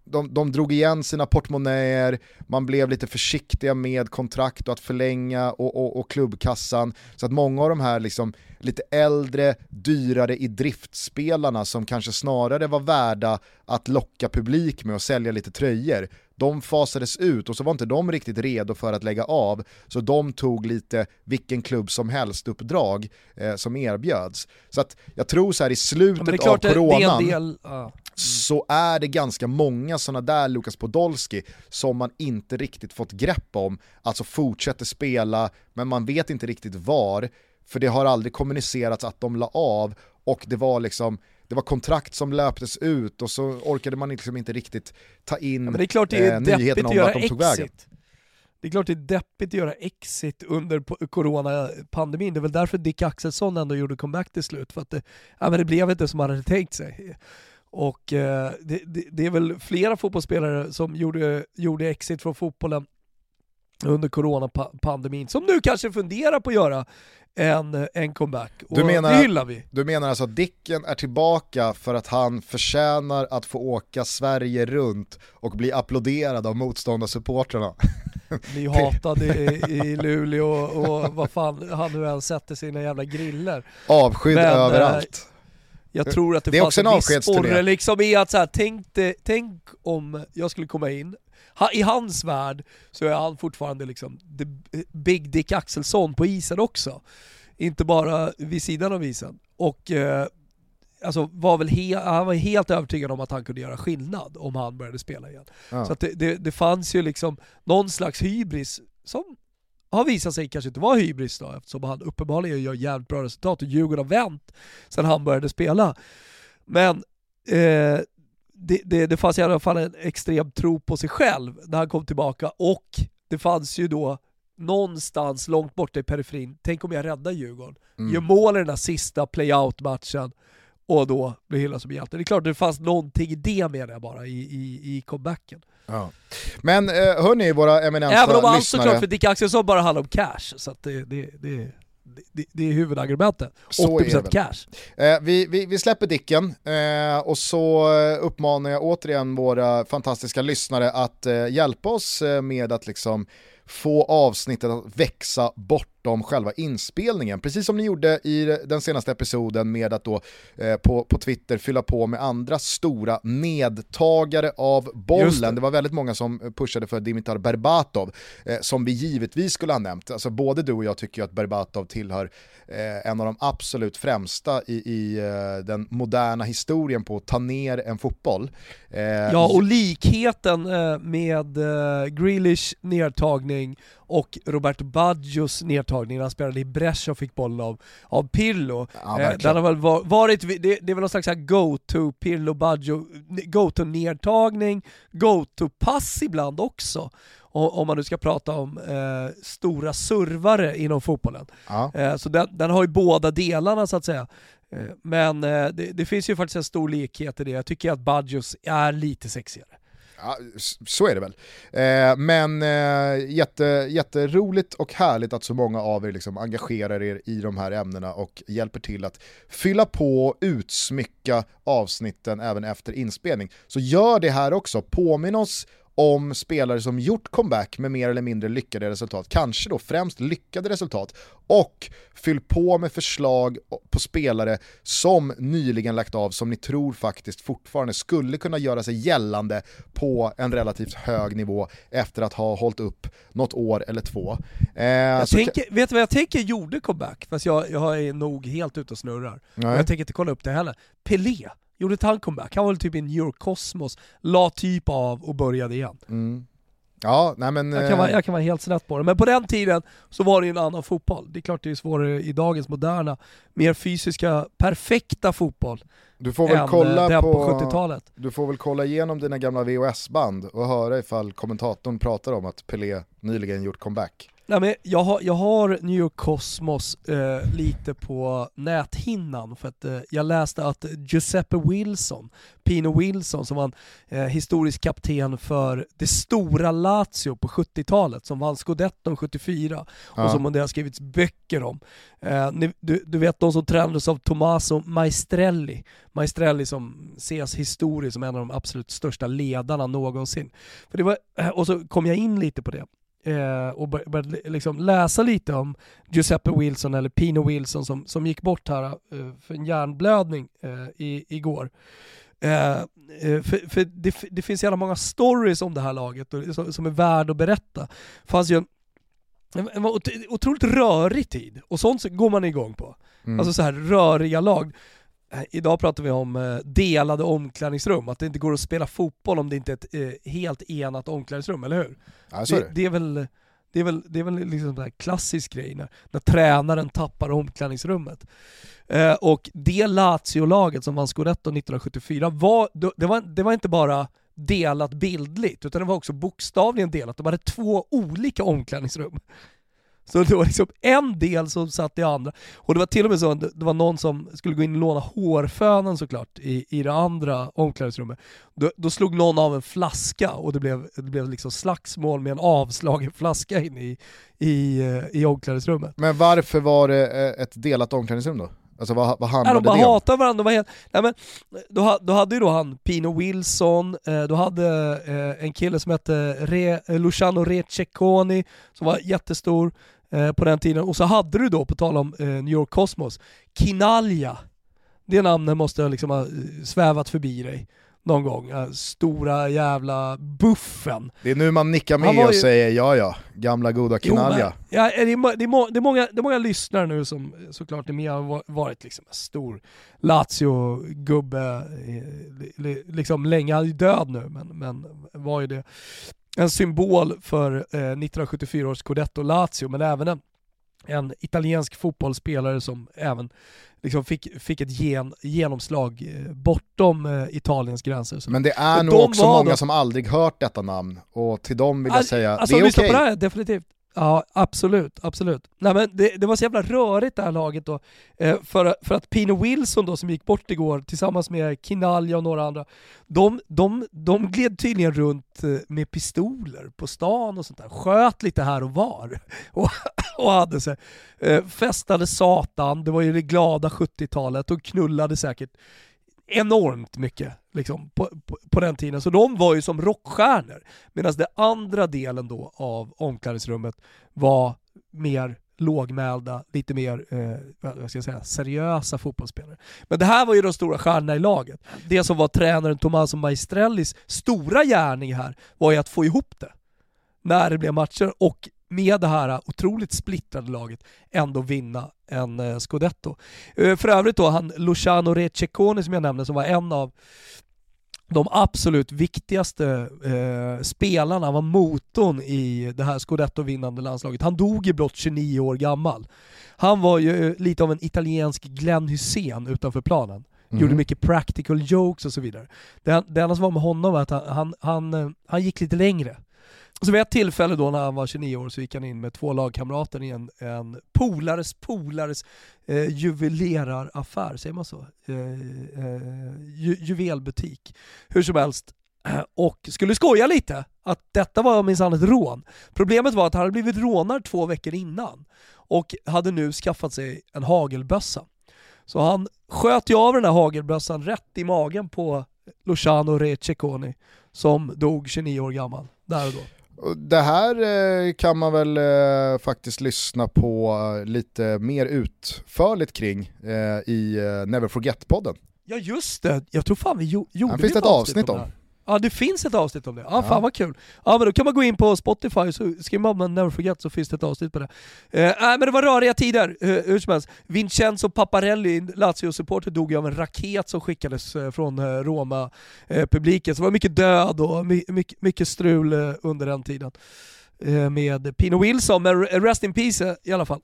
de, de, drog igen sina portmonnäer, man blev lite försiktiga med kontrakt och att förlänga och, och, och klubbkassan. Så att många av de här liksom lite äldre, dyrare i driftspelarna som kanske snarare var värda att locka publik med och sälja lite tröjor, de fasades ut och så var inte de riktigt redo för att lägga av, så de tog lite vilken klubb som helst uppdrag eh, som erbjöds. Så att jag tror så här i slutet det av det, det coronan, en del... Ja. Så är det ganska många sådana där Lukas Podolski som man inte riktigt fått grepp om, alltså fortsätter spela, men man vet inte riktigt var, för det har aldrig kommunicerats att de la av och det var liksom det var kontrakt som löptes ut och så orkade man liksom inte riktigt ta in Ja, men det är klart det är eh, nyheten om vart de tog vägen. Det är klart det är deppigt att göra exit under coronapandemin. Det är väl därför Dick Axelsson ändå gjorde comeback till slut. För att det, ja, men det blev inte som han hade tänkt sig. Och eh, det, det, det är väl flera fotbollsspelare som gjorde, gjorde exit från fotbollen under coronapandemin som nu kanske funderar på att göra en, en comeback. Och Du menar- det hyllar vi. Du menar alltså att Dicken är tillbaka för att han förtjänar att få åka Sverige runt och bli applåderad av motståndarsupportrarna? blir hatad i, i Luleå och, och vad fan han nu än sätter sina jävla griller. Avskydd eh, överallt. Jag tror att det, Det är fanns också en en viss sporre liksom i att så här, tänk, det- tänk om jag skulle komma in, ha, i hans värld så är han fortfarande liksom the Big Dick Axelsson på isen också. Inte bara vid sidan av isen. Och eh, alltså var väl he, han var helt övertygad om att han kunde göra skillnad om han började spela igen. Ja. Så det, det, det fanns ju liksom någon slags hybris som har visat sig kanske inte vara hybris då eftersom han uppenbarligen gör jävligt bra resultat och Djurgården har vänt sen han började spela. Men eh, det, det, det fanns i alla fall en extrem tro på sig själv när han kom tillbaka och det fanns ju då någonstans långt borta i periferin, tänk om jag räddar Djurgården, Mm. gör mål i den här sista play-out-matchen och då blir hyllad som hjälte. Det är klart det fanns någonting i det menar jag bara i, i, i comebacken. Ja. Men eh, hörni, våra eminenta Även om allt lyssnare, såklart för Dick Axelsson bara handlar om cash, så det, det, det, det, det är huvudargumentet. Så är det 80% väl. cash. eh, vi, vi, vi släpper Dicken eh, och så uppmanar jag återigen våra fantastiska lyssnare att eh, hjälpa oss eh, med att liksom få avsnittet att växa om själva inspelningen. Precis som ni gjorde i den senaste episoden med att då eh, på, på Twitter fylla på med andra stora nedtagare av bollen. Det. det. var väldigt många som pushade för Dimitar Berbatov, eh, som vi givetvis skulle ha nämnt. Alltså både du och jag tycker att Berbatov tillhör eh, en av de absolut främsta i, i eh, den moderna historien på att ta ner en fotboll. Eh, ja, och likheten eh, med Grealish nedtagning och Roberto Baggios nedtagning när han spelade i Brescia och fick bollen av, av Pirlo. Ja, eh, har väl varit, det, det är väl någon slags go-to Pirlo Baggio, go-to-nedtagning, go-to-pass ibland också om man nu ska prata om eh, stora servare inom fotbollen. Ja. Eh, så den, den, har ju båda delarna så att säga. Eh, men eh, det, det, finns ju faktiskt en stor likhet i det. Jag tycker att Badjos är lite sexigare. Ja, så är det väl. Eh, men eh, jätte, jätteroligt och härligt att så många av er liksom engagerar er i de här ämnena och hjälper till att fylla på och utsmycka avsnitten även efter inspelning. Så gör det här också, påminn oss om spelare som gjort comeback med mer eller mindre lyckade resultat, kanske då främst lyckade resultat, och fyll på med förslag på spelare som nyligen lagt av som ni tror faktiskt fortfarande skulle kunna göra sig gällande på en relativt hög nivå efter att ha hållit upp något år eller två. Eh, tänker, vet du vad jag tänker gjorde comeback? Fast jag, jag är nog helt ute och snurrar. Och jag tänker inte kolla upp det heller. Pelé gjorde inte han comeback? Han var väl typ i New York Cosmos, la typ av och började igen. Mm. Ja, nej men... Jag kan, vara, eh, jag kan vara helt snett på det, men på den tiden så var det ju en annan fotboll. Det är klart det är svårare i dagens moderna, mer fysiska, perfekta fotboll. Du får väl kolla på, på 70-talet. Du får väl kolla igenom dina gamla VHS-band och höra ifall kommentatorn pratar om att Pelé nyligen gjort comeback. Nej, men jag, har, jag har New York Cosmos eh, lite på näthinnan för att eh, jag läste att Giuseppe Wilson, Pino Wilson som var eh, historisk kapten för det stora Lazio på 70-talet som vann scudetton 74 ja. och som det har skrivits böcker om. Eh, ni, du, du vet de som tränades av Tommaso Maestrelli, Maestrelli som ses historiskt som en av de absolut största ledarna någonsin. För det var, eh, och så kom jag in lite på det eh, och började liksom läsa lite om Giuseppe Wilson, eller Pino Wilson, som, som gick bort här eh, för en hjärnblödning eh, i, igår. Eh, eh, för, för det, det, finns jävla många stories om det här laget och, som, som är värd att berätta. Det fanns ju en, en otroligt rörig tid, och sånt går man igång på. Mm. Alltså så här röriga lag. Eh, idag pratar vi om eh, delade omklädningsrum, att det inte går att spela fotboll om det inte är ett eh, helt enat omklädningsrum, eller hur? Ja, det, det, det, är väl, det är väl, det är väl liksom en klassisk grej när, när tränaren tappar omklädningsrummet. Eh, och det Lazio-laget som vann Scudetto 1974, var, det, var, det var inte bara delat bildligt, utan det var också bokstavligen delat. De hade två olika omklädningsrum. Så det var liksom en del som satt i andra. Och det var till och med så att det var någon som skulle gå in och låna hårfönen såklart i, i det andra omklädningsrummet. Då, då slog någon av en flaska och det blev, det blev liksom slagsmål med en avslagen flaska in i, i, eh, i omklädningsrummet. Men varför var det eh, ett delat omklädningsrum då? Alltså vad, vad handlade nej, de bara det om? hatade varandra, de var helt, nej, men, då, då hade ju då han Pino Wilson, eh, då hade eh, en kille som hette Re, Luciano Receconi som var jättestor, Eh, på den tiden. Och så hade du då, på tal om eh, New York Cosmos, Kinalja. Det namnet måste liksom ha eh, svävat förbi dig någon gång. Stora jävla buffen. Det är nu man nickar med ju... och säger ja ja, gamla goda Kinalja. Jo, ja, det, är, det, är må, det, är många, det är många lyssnare nu som såklart är med och varit liksom en stor Lazio-gubbe, liksom länge, han är död nu men, men var ju det en symbol för eh, 1974 års Scudetto Lazio, men även en, en italiensk fotbollsspelare som även liksom fick, fick ett gen, genomslag eh, bortom eh, Italiens gränser. Men det är nog också många då... som aldrig hört detta namn, och till dem vill jag säga, alltså, det är okej. Okay. definitivt. Ja, absolut, absolut. Nej, men det, det var så jävla rörigt det här laget då, eh, för, för att Pino Wilson då som gick bort igår tillsammans med Kinalja och några andra, de, de, de gled tydligen runt eh, med pistoler på stan och sånt där, sköt lite här och var och, och hade sig, eh, festade satan, det var ju det glada 70-talet och knullade säkert enormt mycket liksom, på, på, på, den tiden. Så de var ju som rockstjärnor. Medan den andra delen då av omklädningsrummet var mer lågmälda, lite mer eh, vad ska jag säga, seriösa fotbollsspelare. Men det här var ju de stora stjärnorna i laget. Det som var tränaren Tommaso Maestrellis stora gärning här var ju att få ihop det när det blev matcher och med det här otroligt splittrade laget ändå vinna en eh, scudetto. Eh, för övrigt då, han Luciano Receconi som jag nämnde som var en av de absolut viktigaste eh, spelarna, var motorn i det här scudetto-vinnande landslaget. Han dog i blott 29 år gammal. Han var ju eh, lite av en italiensk Glenn Hussein utanför planen. Mm. Gjorde mycket practical jokes och så vidare. Det, det enda som var med honom var att han, han, han, eh, han gick lite längre. Så vid ett tillfälle då när han var 29 år så gick han in med två lagkamrater i en, en polares polares eh, juveleraraffär, säger man så? Eh, eh, ju, juvelbutik. Hur som helst, och skulle skoja lite att detta var minsann ett rån. Problemet var att han hade blivit rånad två veckor innan och hade nu skaffat sig en hagelbössa. Så han sköt ju av den här hagelbössan rätt i magen på Luciano Receconi som dog 29 år gammal där och då. Det här eh, kan man väl eh, faktiskt lyssna på lite mer utförligt kring eh, i Never Forget-podden. Ja just det, jag tror fan vi gjorde det finns ett avsnitt om. Ja det finns ett avsnitt om det. Ja, ja. fan vad kul. Ja men då kan man gå in på Spotify och skriver man Never Forget så finns det ett avsnitt på det. Eh, men det var röriga tider eh, hur som helst. Vincenzo Paparelli, Lazio-supporter, dog av en raket som skickades eh, från eh, Roma-publiken. så det var mycket död och mycket, mycket strul eh, under den tiden. Eh, med Pino Wilson, men rest in peace i alla fall.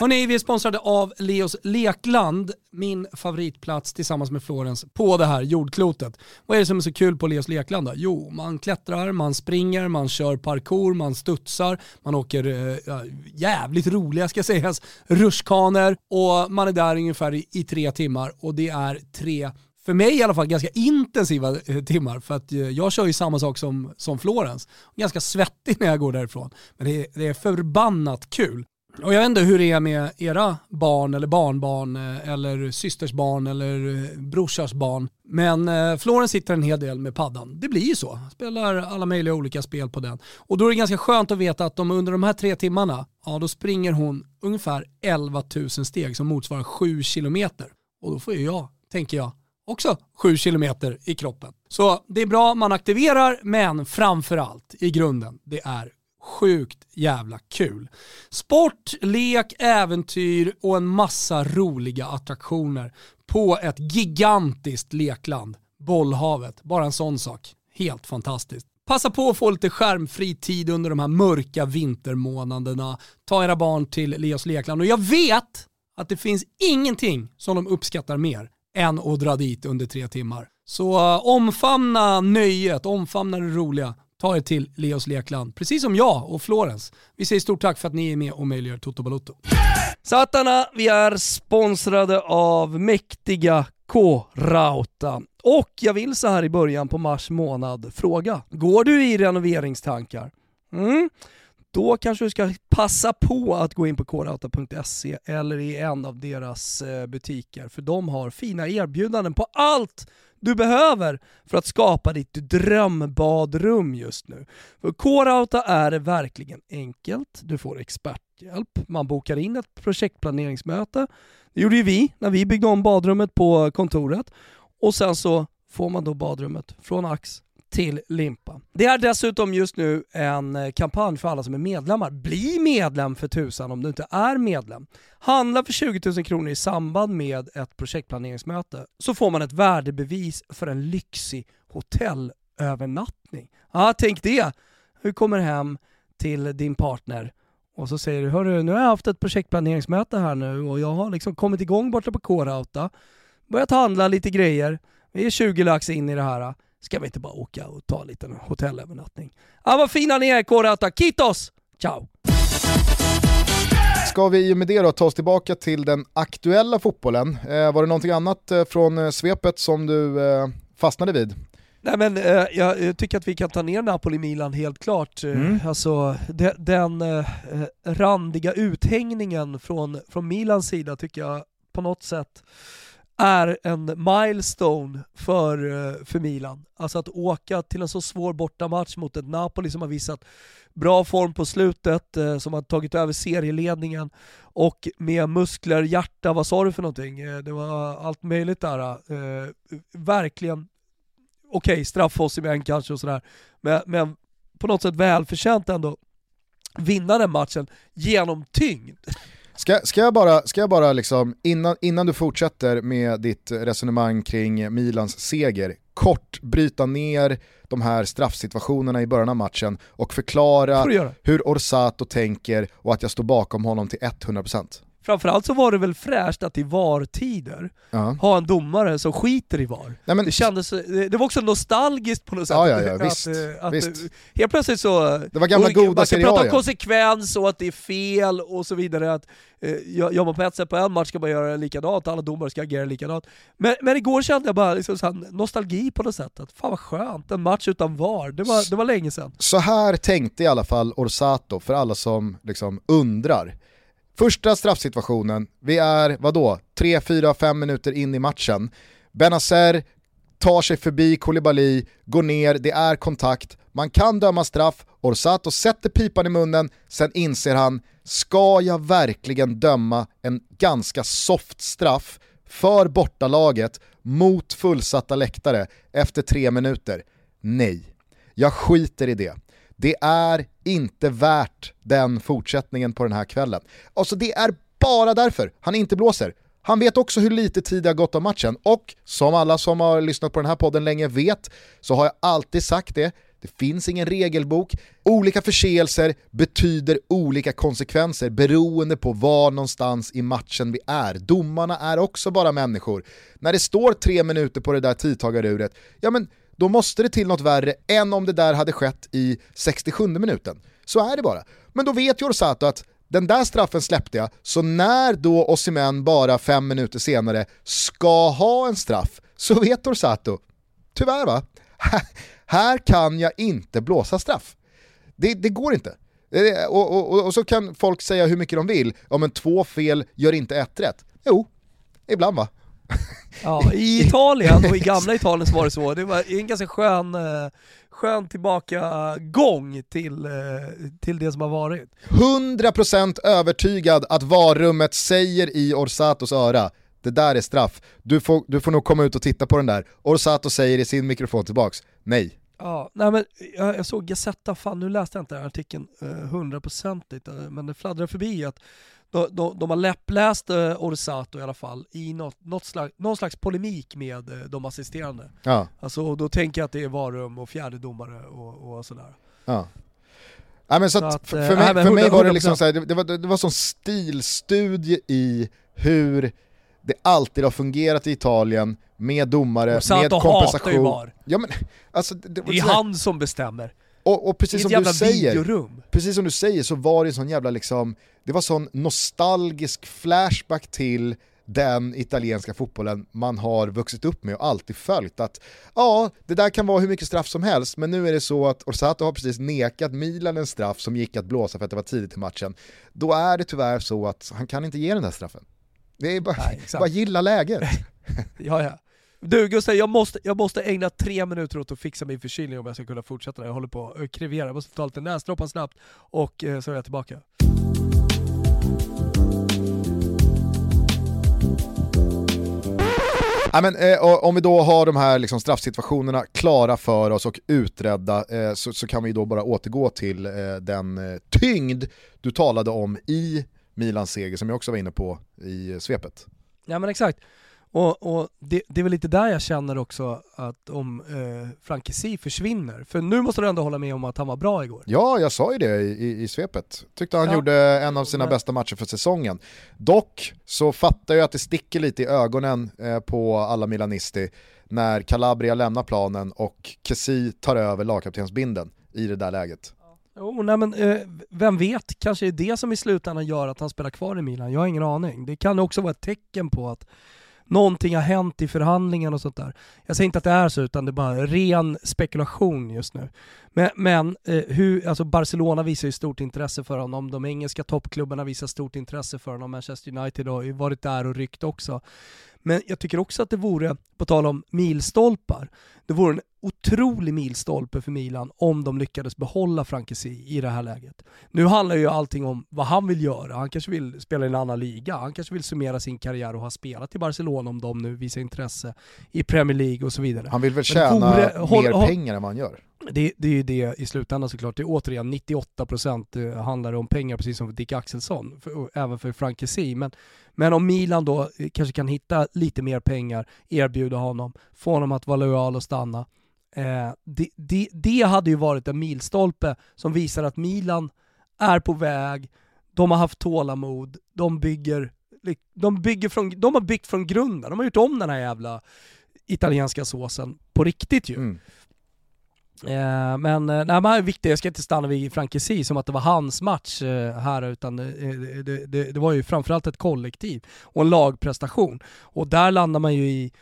Hörrni, vi är sponsrade av Leos Lekland, min favoritplats tillsammans med Florens på det här jordklotet. Vad är det som är så kul på Leos Lekland då? Jo, man klättrar, man springer, man kör parkour, man studsar, man åker äh, jävligt roliga ska sägas, rutschkanor och man är där ungefär i, i tre timmar och det är tre för mig i alla fall ganska intensiva eh, timmar för att eh, jag kör ju samma sak som, som Florens. Ganska svettig när jag går därifrån. Men det är, det är förbannat kul. Och jag vet inte hur det är med era barn eller barnbarn eh, eller systers barn eller eh, brorsars barn. Men eh, Florens sitter en hel del med paddan. Det blir ju så. Spelar alla möjliga olika spel på den. Och då är det ganska skönt att veta att de under de här tre timmarna, ja då springer hon ungefär 11 000 steg som motsvarar 7 kilometer. Och då får ju jag, tänker jag, också 7 kilometer i kroppen. Så det är bra, man aktiverar, men framförallt i grunden, det är sjukt jävla kul. Sport, lek, äventyr och en massa roliga attraktioner på ett gigantiskt lekland. Bollhavet, bara en sån sak. Helt fantastiskt. Passa på att få lite skärmfri tid under de här mörka vintermånaderna. Ta era barn till Leos lekland och jag vet att det finns ingenting som de uppskattar mer än att dra dit under tre timmar. Så eh, omfamna nöjet, omfamna det roliga ta er till Leos Lekland, precis som jag och Florens. Vi säger stort tack för att ni är med och möjliggör Toto Balotto. Satana, vi är sponsrade av mäktiga K-Rauta. Och jag vill så här i början på mars månad fråga, går du i renoveringstankar? Mm. Då kanske du ska passa på att gå in på kodauta.se eller i en av deras eh, butiker, för de har fina erbjudanden på allt du behöver för att skapa ditt drömbadrum just nu. För K-Rauta är det verkligen enkelt. Du får experthjälp, man bokar in ett projektplaneringsmöte. Det gjorde ju vi när vi byggde om badrummet på kontoret. Och sen så får man då badrummet från ax till limpa. Det är dessutom just nu en eh, kampanj för alla som är medlemmar. Bli medlem för tusan om du inte är medlem. Handla för 20 000 kronor i samband med ett projektplaneringsmöte så får man ett värdebevis för en lyxig hotellövernattning. Ja, tänk det. Du kommer hem till din partner och så säger du, hörru nu har jag haft ett projektplaneringsmöte här nu och jag har liksom kommit igång borta på K-Rauta, börjat handla lite grejer, vi är 20 lax in i det här Ska vi inte bara åka och ta en liten hotellövernattning? Ja, vad fina ni är Korata. Kitos! Ciao! Ska vi med det då ta oss tillbaka till den aktuella fotbollen? Eh, var det någonting annat eh, från eh, svepet som du eh, fastnade vid? Nej men eh, jag tycker att vi kan ta ner Napoli-Milan helt klart. Eh, mm. Alltså de, den eh, randiga uthängningen från, från Milans sida tycker jag på något sätt är en milestone för, eh, för Milan. Alltså att åka till en så svår bortamatch mot ett Napoli som har visat bra form på slutet, eh, som har tagit över serieledningen och med muskler, hjärta, vad sa du för någonting? Eh, det var allt möjligt där. Verkligen, okej okay, straffa oss i kanske och sådär, men, men på något sätt välförtjänt ändå vinna den matchen genom tyngd. Ska, ska jag bara, ska jag bara liksom, innan, innan du fortsätter med ditt resonemang kring Milans seger, kort bryta ner de här straffsituationerna i början av matchen och förklara hur Orsato tänker och att jag står bakom honom till 100%. Framförallt så var det väl fräscht att i VAR-tider ja. ha en domare som skiter i VAR. Nej, men... det, kändes, det var också nostalgiskt på något sätt. Ja, ja, ja, visst, att, att, visst. Helt plötsligt så... Det var gamla goda Man kan prata om konsekvens och att det är fel och så vidare. Att, eh, gör man på ett sätt på en match ska man göra likadant, alla domare ska agera likadant. Men, men igår kände jag bara liksom så nostalgi på något sätt. Att, fan vad skönt, en match utan VAR. Det var, det var länge sedan. Så här tänkte i alla fall Orsato, för alla som liksom undrar. Första straffsituationen, vi är vadå, 3, 4, 5 minuter in i matchen. Benazer tar sig förbi Koulibaly, går ner, det är kontakt, man kan döma straff, Orsato sätter pipan i munnen, sen inser han, ska jag verkligen döma en ganska soft straff för bortalaget mot fullsatta läktare efter tre minuter? Nej, jag skiter i det. Det är inte värt den fortsättningen på den här kvällen. Alltså det är bara därför han inte blåser. Han vet också hur lite tid det har gått av matchen och som alla som har lyssnat på den här podden länge vet så har jag alltid sagt det, det finns ingen regelbok. Olika förseelser betyder olika konsekvenser beroende på var någonstans i matchen vi är. Domarna är också bara människor. När det står tre minuter på det där tidtagaruret, ja men då måste det till något värre än om det där hade skett i 67 minuten. Så är det bara. Men då vet ju Orsato att den där straffen släppte jag, så när då Osimhen bara fem minuter senare ska ha en straff, så vet Orsato, tyvärr va, här kan jag inte blåsa straff. Det, det går inte. Och, och, och, så kan folk säga hur mycket de vill, ja men två fel gör inte ett rätt. Jo, ibland va. Ja, I Italien och i gamla Italien så var det så. Det var en ganska skön, eh, skön tillbakagång till, eh, till det som har varit. 100% övertygad att varummet säger i Orsatos öra det där är straff. Du får, du får nog komma ut och titta på den där. Orsato säger i sin mikrofon tillbaks, nej. Ja, nej men jag, jag såg Gazetta, fan nu läste jag inte den här artikeln hundraprocentigt, eh, men det fladdrar förbi att de, de, de har läppläst eh, Orsato i alla fall i något, något slags, någon slags polemik med eh, de assisterande. Ja. Alltså, då tänker jag att det är Varum och fjärde domare och, och sådär. Ja. Ja, men så, så att, för, för, mig, för mig var det liksom så här, det, det, var, det var som stilstudie i hur det alltid har fungerat i Italien med domare, med kompensation. Ja, men, alltså, det, det, det är han som bestämmer. Och, och precis, som du säger, precis som du säger så var det en sån jävla liksom, det var sån nostalgisk flashback till den italienska fotbollen man har vuxit upp med och alltid följt. Att ja, det där kan vara hur mycket straff som helst, men nu är det så att Orsato har precis nekat Milan en straff som gick att blåsa för att det var tidigt i matchen. Då är det tyvärr så att han kan inte ge den där straffen. Det är bara, Nej, bara gilla läget. ja, ja. Du Gustav, jag måste, jag måste ägna tre minuter åt att fixa min förkylning om jag ska kunna fortsätta. Jag håller på att krevera, jag måste ta lite näsdroppar snabbt och eh, så är jag tillbaka. Ja, men, eh, om vi då har de här liksom, straffsituationerna klara för oss och utredda eh, så, så, kan vi då bara återgå till eh, den eh, tyngd du talade om i Milans seger som jag också var inne på i svepet. Ja men exakt. Och, och det, det, är väl lite där jag känner också att om eh, Frankesi försvinner, för nu måste du ändå hålla med om att han var bra igår. Ja, jag sa ju det i, i, i svepet. Tyckte han ja. gjorde en av sina Men... bästa matcher för säsongen. Dock så fattar jag att det sticker lite i ögonen eh, på alla Milanisti när Calabria lämnar planen och Kessi tar över lagkaptensbinden i det där läget. Jo, nej men eh, vem vet, kanske är det som i slutändan gör att han spelar kvar i Milan, jag har ingen aning. Det kan också vara ett tecken på att någonting har hänt i förhandlingen och sånt där. Jag säger inte att det är så, utan det är bara ren spekulation just nu. Men, men eh, hur, alltså Barcelona visar ju stort intresse för honom, de engelska toppklubbarna visar stort intresse för honom, Manchester United har ju varit där och ryckt också. Men jag tycker också att det vore, på tal om milstolpar, det vore en otrolig milstolpe för Milan om de lyckades behålla Frankesi i det här läget. Nu handlar ju allting om vad han vill göra. Han kanske vill spela i en annan liga. Han kanske vill summera sin karriär och ha spelat i Barcelona om de nu visar intresse i Premier League och så vidare. Han vill väl tjäna mer håll, pengar än vad han gör? Det, det är ju det i slutändan såklart. Det är återigen 98% eh, handlar om pengar precis som för Dick Axelsson, för, även för Frankesi. Men, men om Milan då eh, kanske kan hitta lite mer pengar, erbjuda honom, få honom att vara lojal och stanna, Eh, det, det, det hade ju varit en milstolpe som visar att Milan är på väg, de har haft tålamod, de bygger, de bygger från, de har byggt från grunden, de har gjort om den här jävla italienska såsen på riktigt ju. Mm. Eh, men eh, nej, men viktigt, jag ska inte stanna vid Frankesi som att det var hans match eh, här utan eh, eh, det, det, det, var ju framförallt ett kollektiv och en lagprestation. Och där landar man ju i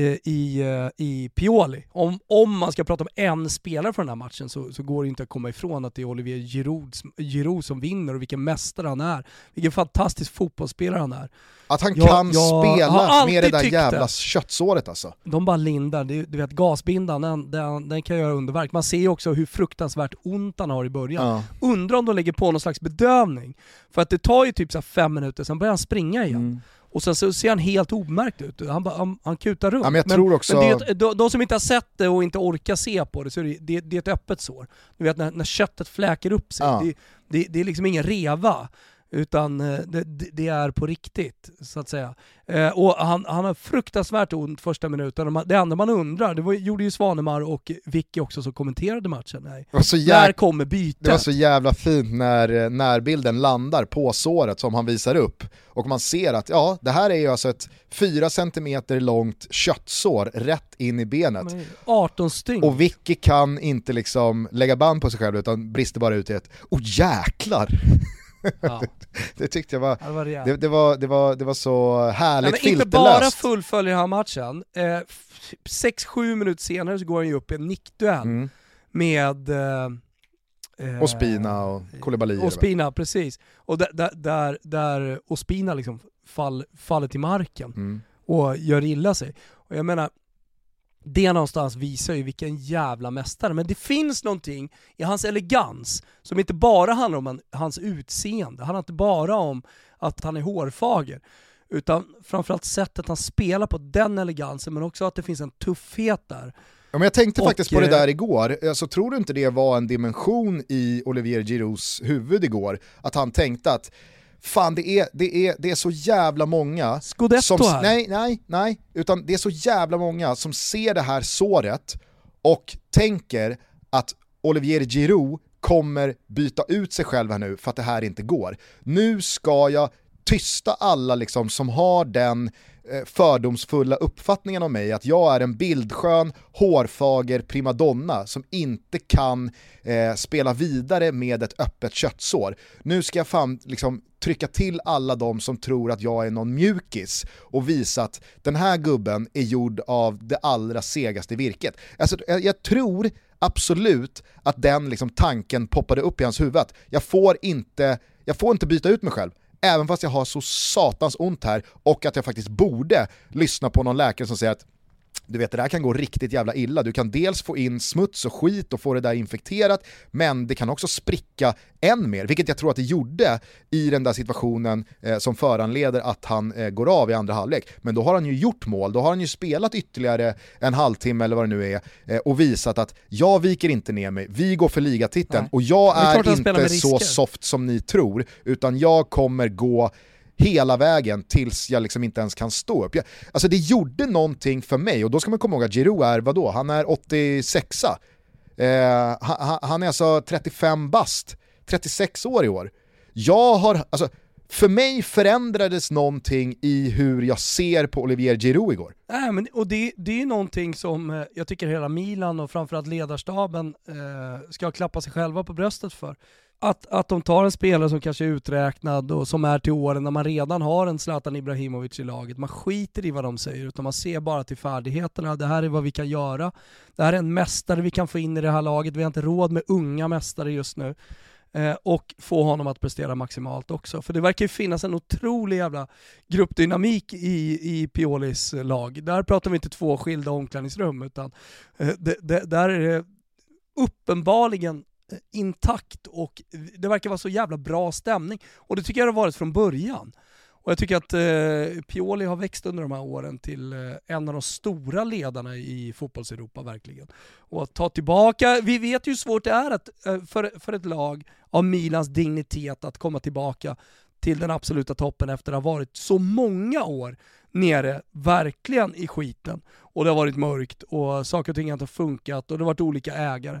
i, eh, i Pioli. Om, om man ska prata om en spelare för den här matchen så, så går det inte att komma ifrån att det är Olivier Giroud, Giroud som vinner och vilken mästare han är. Vilken fantastisk fotbollsspelare han är. Att han jag, kan jag spela med det där jävla det. köttsåret alltså. De bara lindar, du, du vet gasbindan den, den, den, kan göra underverk. Man ser ju också hur fruktansvärt ont han har i början. Ja. Undrar om de lägger på någon slags bedövning. För att det tar ju typ så fem minuter, sen börjar han springa igen. Mm. Och sen så ser han helt obemärkt ut. Han, han, han kutar runt. Ja, men jag men, tror också... men det, de, de, som inte har sett det och inte orkar se på det, så är det, det, det är ett öppet sår. Du vet när, när köttet fläker upp sig, ja. det, det, det är liksom ingen reva. Utan eh, det, det, är på riktigt, så att säga. Eh, och han, han har fruktansvärt ont första minuten. Det enda man undrar, det var, gjorde ju Svanemar och Vicky också som kommenterade matchen. Nej. När kommer bytet? Det var så jävla fint när eh, närbilden landar på såret som han visar upp. Och man ser att ja, det här är ju alltså ett 4 cm långt köttsår rätt in i benet. 18 stygn. Och Vicky kan inte liksom lägga band på sig själv utan brister bara ut i ett oh jäklar! Ja. det tyckte jag var, det, var det, det, var, det, var, det var så härligt filterlöst. Inte bara fullföljer han matchen, 6-7 eh, minuter senare så går han ju upp i en nickduell mm. med eh, eh Ospina och Koulibaly. Ospina, precis. Och där, där, där, där Ospina liksom fall, faller till marken mm. och gör illa sig. Och jag menar, det någonstans visar ju vilken jävla mästare, men det finns någonting i hans elegans som inte bara handlar om hans utseende, handlar inte bara om att han är hårfager, utan framförallt sättet han spelar på, den elegansen, men också att det finns en tuffhet där. Ja, men jag tänkte och, faktiskt på det där igår, alltså, tror du inte det var en dimension i Olivier Giroux huvud igår? Att han tänkte att fan det är, det är, det är så jävla många Scudetto som, här. Nej, nej, nej, utan det är så jävla många som ser det här såret och tänker att Olivier Giroud kommer byta ut sig själv här nu för att det här inte går. Nu ska jag tysta alla liksom som har den Eh, fördomsfulla uppfattningen om mig att jag är en bildskön, hårfager primadonna som inte kan eh, spela vidare med ett öppet köttsår. Nu ska jag fan liksom trycka till alla de som tror att jag är någon mjukis och visa att den här gubben är gjord av det allra segaste virket. Alltså, jag, jag tror absolut att den liksom, tanken poppade upp i hans huvud. Jag får, inte, jag får inte byta ut mig själv även fast jag har så satans ont här och att jag faktiskt borde lyssna på någon läkare som säger att du vet det där kan gå riktigt jävla illa. Du kan dels få in smuts och skit och få det där infekterat, men det kan också spricka än mer, vilket jag tror att det gjorde i den där situationen eh, som föranleder att han eh, går av i andra halvlek. Men då har han ju gjort mål, då har han ju spelat ytterligare en halvtimme eller vad det nu är eh, och visat att jag viker inte ner mig, vi går för ligatiteln och jag är, är inte så soft som ni tror, utan jag kommer gå hela vägen tills jag liksom inte ens kan stå upp. Jag, alltså det gjorde någonting för mig och då ska man komma ihåg att Giroud är vadå, han är 86a. Eh, han, han, är alltså 35 bast, 36 år i år. Jag har, alltså för mig förändrades någonting i hur jag ser på Olivier Giroud igår. Äh, men, och det, det är ju någonting som eh, jag tycker hela Milan och framförallt ledarstaben eh, ska klappa sig själva på bröstet för att, att de tar en spelare som kanske är uträknad och som är till åren när man redan har en Zlatan Ibrahimovic i laget. Man skiter i vad de säger utan man ser bara till färdigheterna. Det här är vad vi kan göra. Det här är en mästare vi kan få in i det här laget. Vi har inte råd med unga mästare just nu. eh, och få honom att prestera maximalt också. För det verkar ju finnas en otrolig jävla gruppdynamik i, i Piolis lag. Där pratar vi inte två skilda omklädningsrum utan eh, det, det, där är det uppenbarligen Eh, intakt och det verkar vara så jävla bra stämning. Och det tycker jag det har varit från början. Och jag tycker att eh, Pioli har växt under de här åren till eh, en av de stora ledarna i fotbollseuropa verkligen. Och att ta tillbaka, vi vet ju hur svårt det är att, eh, för, för ett lag av Milans dignitet att komma tillbaka till den absoluta toppen efter att ha varit så många år nere, verkligen i skiten. Och det har varit mörkt och saker och ting har inte funkat och det har varit olika ägare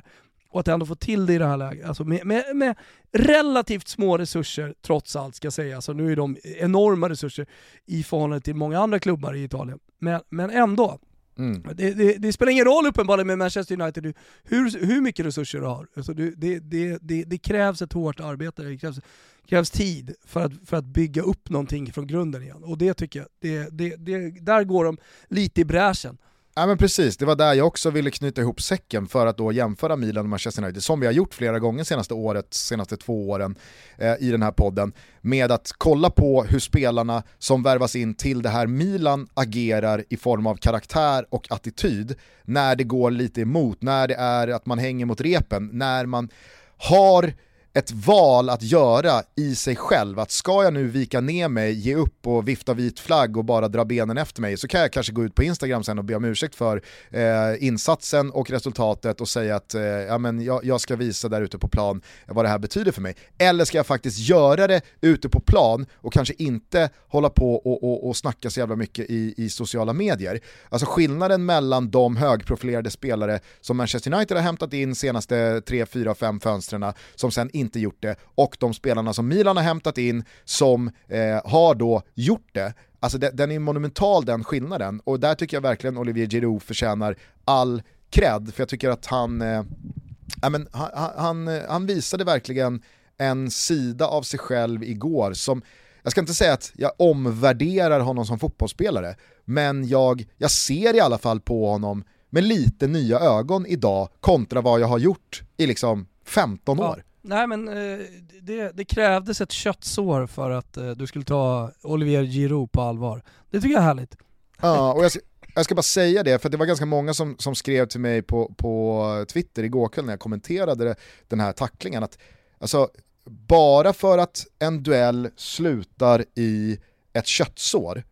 och att ändå få till det i det här läget, alltså med, med, med relativt små resurser trots allt ska jag säga, alltså nu är de enorma resurser i förhållande till många andra klubbar i Italien, men, men ändå. Mm. Det, det, det, spelar ingen roll uppenbarligen med Manchester United hur, hur mycket resurser du har. Alltså det, det, det, krävs ett hårt arbete, det krävs, krävs tid för att, för att bygga upp någonting från grunden igen. Och det tycker jag, det, där går de lite i bräschen. Ja men precis, det var där jag också ville knyta ihop säcken för att då jämföra Milan och Manchester United, som vi har gjort flera gånger senaste året, senaste två åren eh, i den här podden, med att kolla på hur spelarna som värvas in till det här Milan agerar i form av karaktär och attityd när det går lite emot, när det är att man hänger mot repen, när man har ett val att göra i sig själv, att ska jag nu vika ner mig, ge upp och vifta vit flagg och bara dra benen efter mig så kan jag kanske gå ut på Instagram sen och be om ursäkt för eh, insatsen och resultatet och säga att eh, ja, men jag, jag, ska visa där ute på plan vad det här betyder för mig. Eller ska jag faktiskt göra det ute på plan och kanske inte hålla på och, och, och snacka så jävla mycket i, i sociala medier. Alltså skillnaden mellan de högprofilerade spelare som Manchester United har hämtat in senaste 3, 4, 5 fönstren som sen inte gjort det och de spelarna som Milan har hämtat in som eh, har då gjort det. Alltså det, den är monumental den skillnaden och där tycker jag verkligen Olivier Giroud förtjänar all cred för jag tycker att han, eh, men, han, han, han visade verkligen en sida av sig själv igår som jag ska inte säga att jag omvärderar honom som fotbollsspelare, men jag, jag ser i alla fall på honom med lite nya ögon idag kontra vad jag har gjort i liksom 15 år. Nej men eh, det, det, krävdes ett köttsår för att eh, du skulle ta Olivier Giroud på allvar. Det tycker jag är härligt. Ja, och jag ska, jag ska bara säga det, för det var ganska många som, som skrev till mig på, på Twitter igår kväll när jag kommenterade den här tacklingen. Att, alltså, bara för att en duell slutar i ett köttsår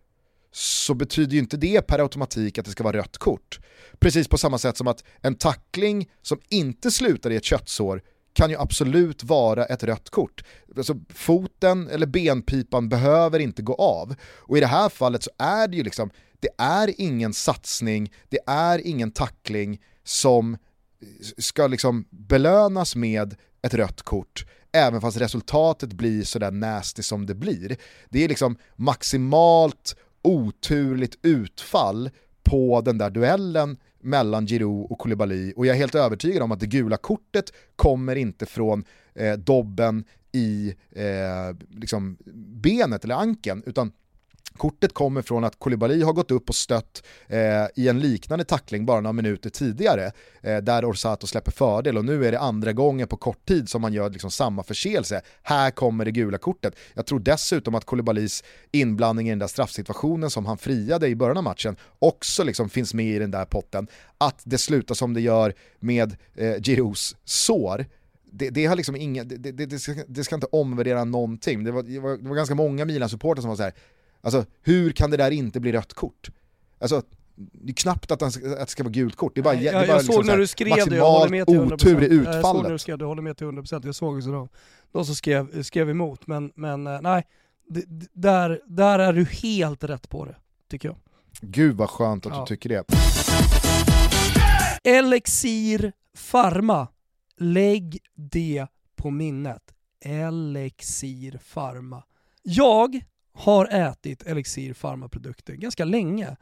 så betyder ju inte det per automatik att det ska vara rött kort. Precis på samma sätt som att en tackling som inte slutar i ett köttsår kan ju absolut vara ett rött kort. Alltså, foten eller benpipan behöver inte gå av. Och i det här fallet så är det ju liksom, det är ingen satsning, det är ingen tackling som ska liksom belönas med ett rött kort även fast resultatet blir sådär nasty som det blir. Det är liksom maximalt oturligt utfall på den där duellen mellan Giroud och Koulibaly och jag är helt övertygad om att det gula kortet kommer inte från eh, dobben i eh, liksom benet eller anken utan Kortet kommer från att Koulibaly har gått upp och stött eh, i en liknande tackling bara några minuter tidigare eh, där Orsato släpper fördel och nu är det andra gången på kort tid som man gör liksom samma förseelse. Här kommer det gula kortet. Jag tror dessutom att Koulibalys inblandning i den där straffsituationen som han friade i början av matchen också liksom finns med i den där potten. Att det slutar som det gör med eh, Giroux sår det, det, har liksom inga, det, det, det, ska, det, ska, inte omvärdera någonting. Det var, det var, det var ganska många Milan-supportrar som var så här, Alltså hur kan det där inte bli rött kort? Alltså det är knappt att, det ska vara gult kort, det är bara, Nej, jag, det är bara jag liksom såg när du skrev det, jag håller med till 100%. otur i utfallet. Jag såg när du skrev det, jag håller med till 100%. Jag såg också de, de som skrev, skrev emot, men, men eh, nej, det, där, där är du helt rätt på det, tycker jag. Gud vad skönt att ja. du tycker det. Elixir Pharma, lägg det på minnet. Elixir Pharma. Jag har ätit Elixir Pharma-produkter ganska länge.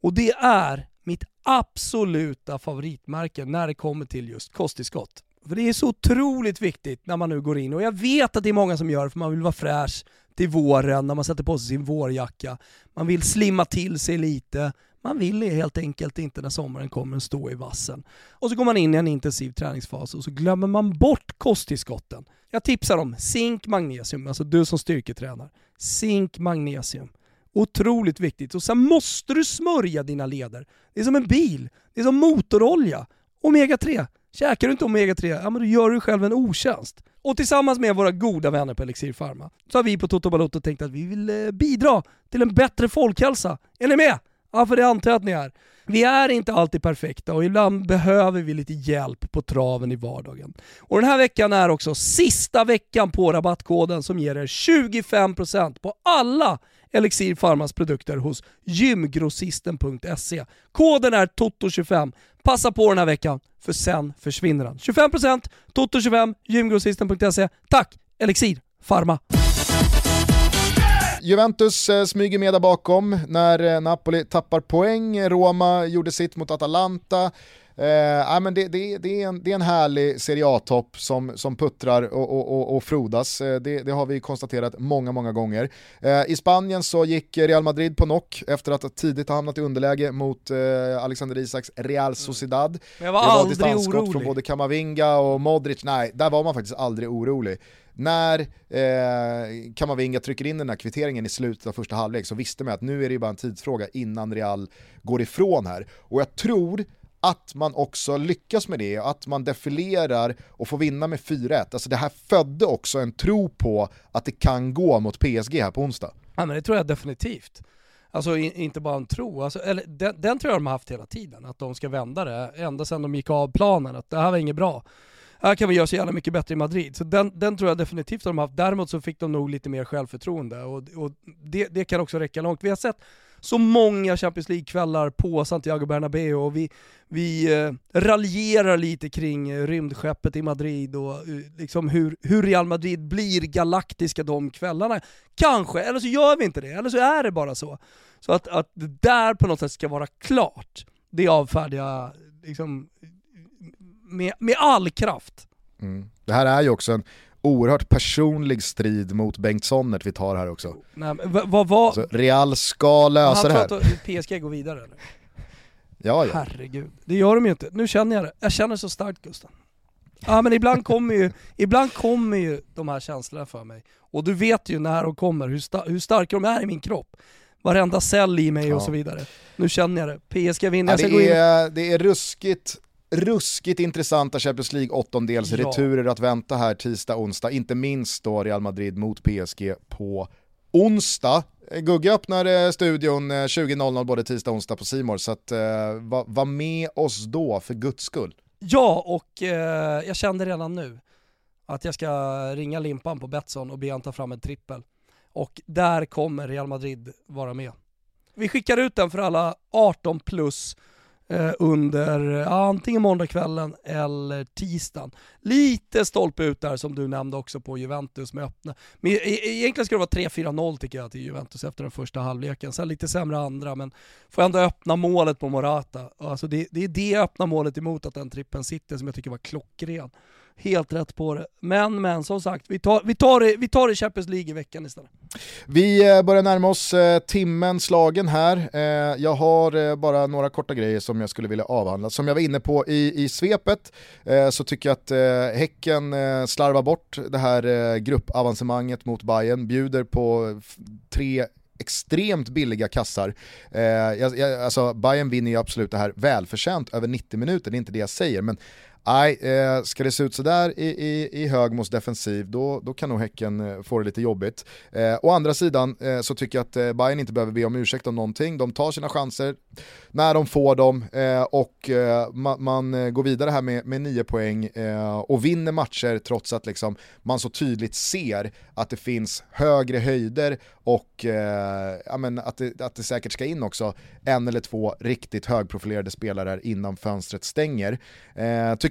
Och det är mitt absoluta favoritmärke när det kommer till just kosttillskott. För det är så otroligt viktigt när man nu går in, och jag vet att det är många som gör det för man vill vara fräsch till våren när man sätter på sig sin vårjacka. Man vill slimma till sig lite, Man vill helt enkelt inte när sommaren kommer stå i vassen. Och så går man in i en intensiv träningsfas och så glömmer man bort kosttillskotten. Jag tipsar om zink, magnesium, alltså du som styrketränar. Zink, magnesium. Otroligt viktigt. Och sen måste du smörja dina leder. Det är som en bil. Det är som motorolja. Omega-3. Käkar du inte omega-3, ja men då gör du själv en otjänst. Och tillsammans med våra goda vänner på Elixir Pharma så har vi på Toto Balotto tänkt att vi vill eh, bidra till en bättre folkhälsa. Är ni med? Ja, för det antar jag att ni är. Vi är inte alltid perfekta och ibland behöver vi lite hjälp på traven i vardagen. Och den här veckan är också sista veckan på rabattkoden som ger er 25% på alla Elixir Pharmas produkter hos gymgrossisten.se. Koden är TOTO25. Passa på den här veckan, för sen försvinner den. 25% TOTO25, gymgrossisten.se. Tack Elixir Pharma! Juventus eh, smyger med där bakom när eh, Napoli tappar poäng. Roma gjorde sitt mot Atalanta. Eh, men det, det, det, är en, det är en härlig Serie A-topp som, som puttrar och, och, och, frodas. Eh, det, det, har vi konstaterat många, många gånger. Eh, I Spanien så gick Real Madrid på knock efter att tidigt ha hamnat i underläge mot eh, Alexander Isaks Real mm. Sociedad. Men jag var, det var aldrig orolig. från både Kamavinga och Modric. Nej, där var man faktiskt aldrig orolig när eh, Kamavinga trycker in den här kvitteringen i slutet av första halvlek så visste man att nu är det bara en tidsfråga innan Real går ifrån här. Och jag tror att man också lyckas med det, att man defilerar och får vinna med 4-1. Alltså det här födde också en tro på att det kan gå mot PSG här på onsdag. Ja men det tror jag definitivt. Alltså in, inte bara en tro, alltså, eller, den, den, tror jag de har haft hela tiden, att de ska vända det, ända sedan de gick av planen, att det här var inget bra. Här kan vi göra så jävla mycket bättre i Madrid. Så den, den tror jag definitivt att de har haft. Däremot så fick de nog lite mer självförtroende och, och det, det kan också räcka långt. Vi har sett så många Champions League-kvällar på Santiago Bernabéu och vi, vi eh, raljerar lite kring eh, rymdskeppet i Madrid och eh, liksom hur, hur Real Madrid blir galaktiska de kvällarna. Kanske, eller så gör vi inte det, eller så är det bara så. Så att, att det där på något sätt ska vara klart, det avfärdar jag liksom, med, med all kraft. Mm. Det här är ju också en oerhört personlig strid mot Bengt Sonnert vi tar här också. Nej, vad var... Alltså, Real ska lösa det här. Han tror att PSG går vidare eller? Ja, ja. Herregud, det gör de ju inte. Nu känner jag det. Jag känner så starkt Gusten. Ja men ibland kommer ju, ibland kommer ju de här känslorna för mig. Och du vet ju när de kommer, hur, sta hur starka de är i min kropp. Varenda cell i mig ja. och så vidare. Nu känner jag det. PSG vinner, ja, det, är, det är ruskigt ruskigt intressanta Champions League åttondels returer att vänta här tisdag, onsdag. Inte minst då Real Madrid mot PSG på onsdag. Gugge öppnar eh, studion 20.00 eh, både tisdag och onsdag på Simor så att, eh, var, var med oss då för guds skull. Ja, och eh, jag kände redan nu att jag ska ringa Limpan på Betsson och be han ta fram en trippel. Och där kommer Real Madrid vara med. Vi skickar ut den för alla 18 plus eh, Eh, under antingen måndagskvällen eller tisdagen. Lite stolpe ut där som du nämnde också på Juventus med öppna. Men e-, e-, egentligen ska det vara 3-4-0 tycker jag till Juventus efter den första halvleken. Sen lite sämre andra men får ändå öppna målet på Morata. Alltså det, det är det öppna målet emot att den trippen sitter som jag tycker var klockren helt rätt på det. Men, men som sagt, vi tar, vi tar, det, vi tar det Champions League i veckan istället. Vi eh, börjar närma oss eh, timmen slagen här. Eh, jag har bara några korta grejer som jag skulle vilja avhandla. Som jag var inne på i, i svepet så tycker jag att Häcken slarvar bort det här gruppavancemanget mot Bayern bjuder på tre extremt billiga kassar. Eh, jag, jag, alltså Bayern vinner ju absolut det här välförtjänt över 90 minuter, det är inte det jag säger, men Nej, eh, ska det se ut sådär i, i, i Högmos defensiv då, då kan nog Häcken eh, få det lite jobbigt. Eh, å andra sidan eh, så tycker jag att eh, Bayern inte behöver be om ursäkt om någonting. De tar sina chanser när de får dem eh, och eh, ma man eh, går vidare här med, med nio poäng eh, och vinner matcher trots att liksom, man så tydligt ser att det finns högre höjder och eh, ja, men att, det, att det säkert ska in också en eller två riktigt högprofilerade spelare innan fönstret stänger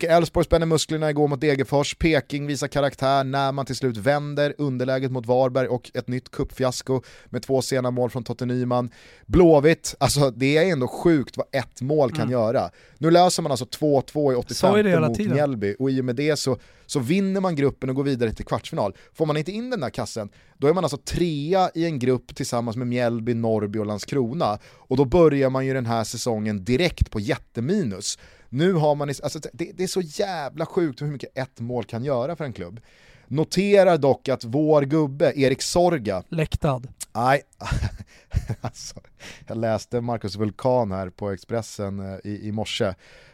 tycker Elfsborg spänner musklerna igår mot Degerfors, Peking visar karaktär när man till slut vänder underläget mot Varberg och ett nytt kuppfiasko med två sena mål från Totte Nyman. Blåvitt, alltså det är ändå sjukt vad ett mål kan mm. göra. Nu löser man alltså 2-2 i 85 mot tiden. Mjällby och i och med det så, så vinner man gruppen och går vidare till kvartsfinal. Får man inte in den där kassen, då är man alltså trea i en grupp tillsammans med Mjällby, Norrby och Landskrona. Och då börjar man ju den här säsongen direkt på jätteminus. Nu har man, alltså det, det är så jävla sjukt hur mycket ett mål kan göra för en klubb. Noterar dock att vår gubbe, Erik Sorga, Läktad. Nej, alltså, jag läste Marcus Vulkan här på Expressen eh, i, i morse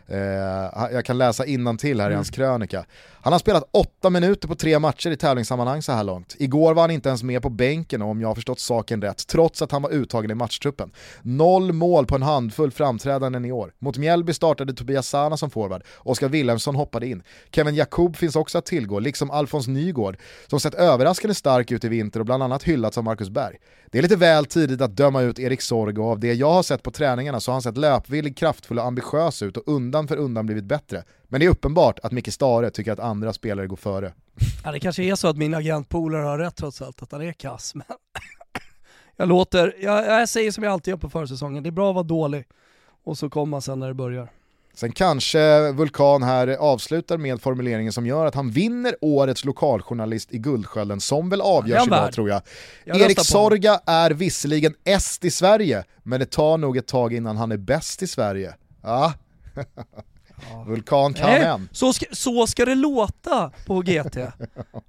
Eh, jag kan läsa till här mm. i hans krönika. Han har spelat åtta minuter på tre matcher i tävlingssammanhang så här långt. Igår var han inte ens med på bänken om jag har förstått saken rätt, trots att han var uttagen i matchtruppen. Noll mål på en handfull framträdanden i år. Mot Mjällby startade Tobias Sana som forward, Oskar Wilhelmsson hoppade in. Kevin Jakob finns också att tillgå, liksom Alfons Nygård, som sett överraskande stark ut i vinter och bland annat hyllats av Marcus Berg. Det är lite väl tidigt att döma ut Erik Sorg och av det jag har sett på träningarna så har han sett löpvillig, kraftfull och ambitiös ut och undan för undan blivit bättre. Men det är uppenbart att Micke Stare tycker att andra spelare går före. Ja, det kanske är så att min agentpolare har rätt trots allt, att han är kass. Men jag låter, jag, jag säger som jag alltid gör på försäsongen, det är bra att vara dålig. Och så kommer man sen när det börjar. Sen kanske Vulkan här avslutar med formuleringen som gör att han vinner årets lokaljournalist i Guldskölden som väl avgörs idag tror jag. jag Erik Sorga är visserligen est i Sverige, men det tar nog ett tag innan han är bäst i Sverige. Ja. Vulkan kan Nej, en. Så ska, så ska det låta på GT.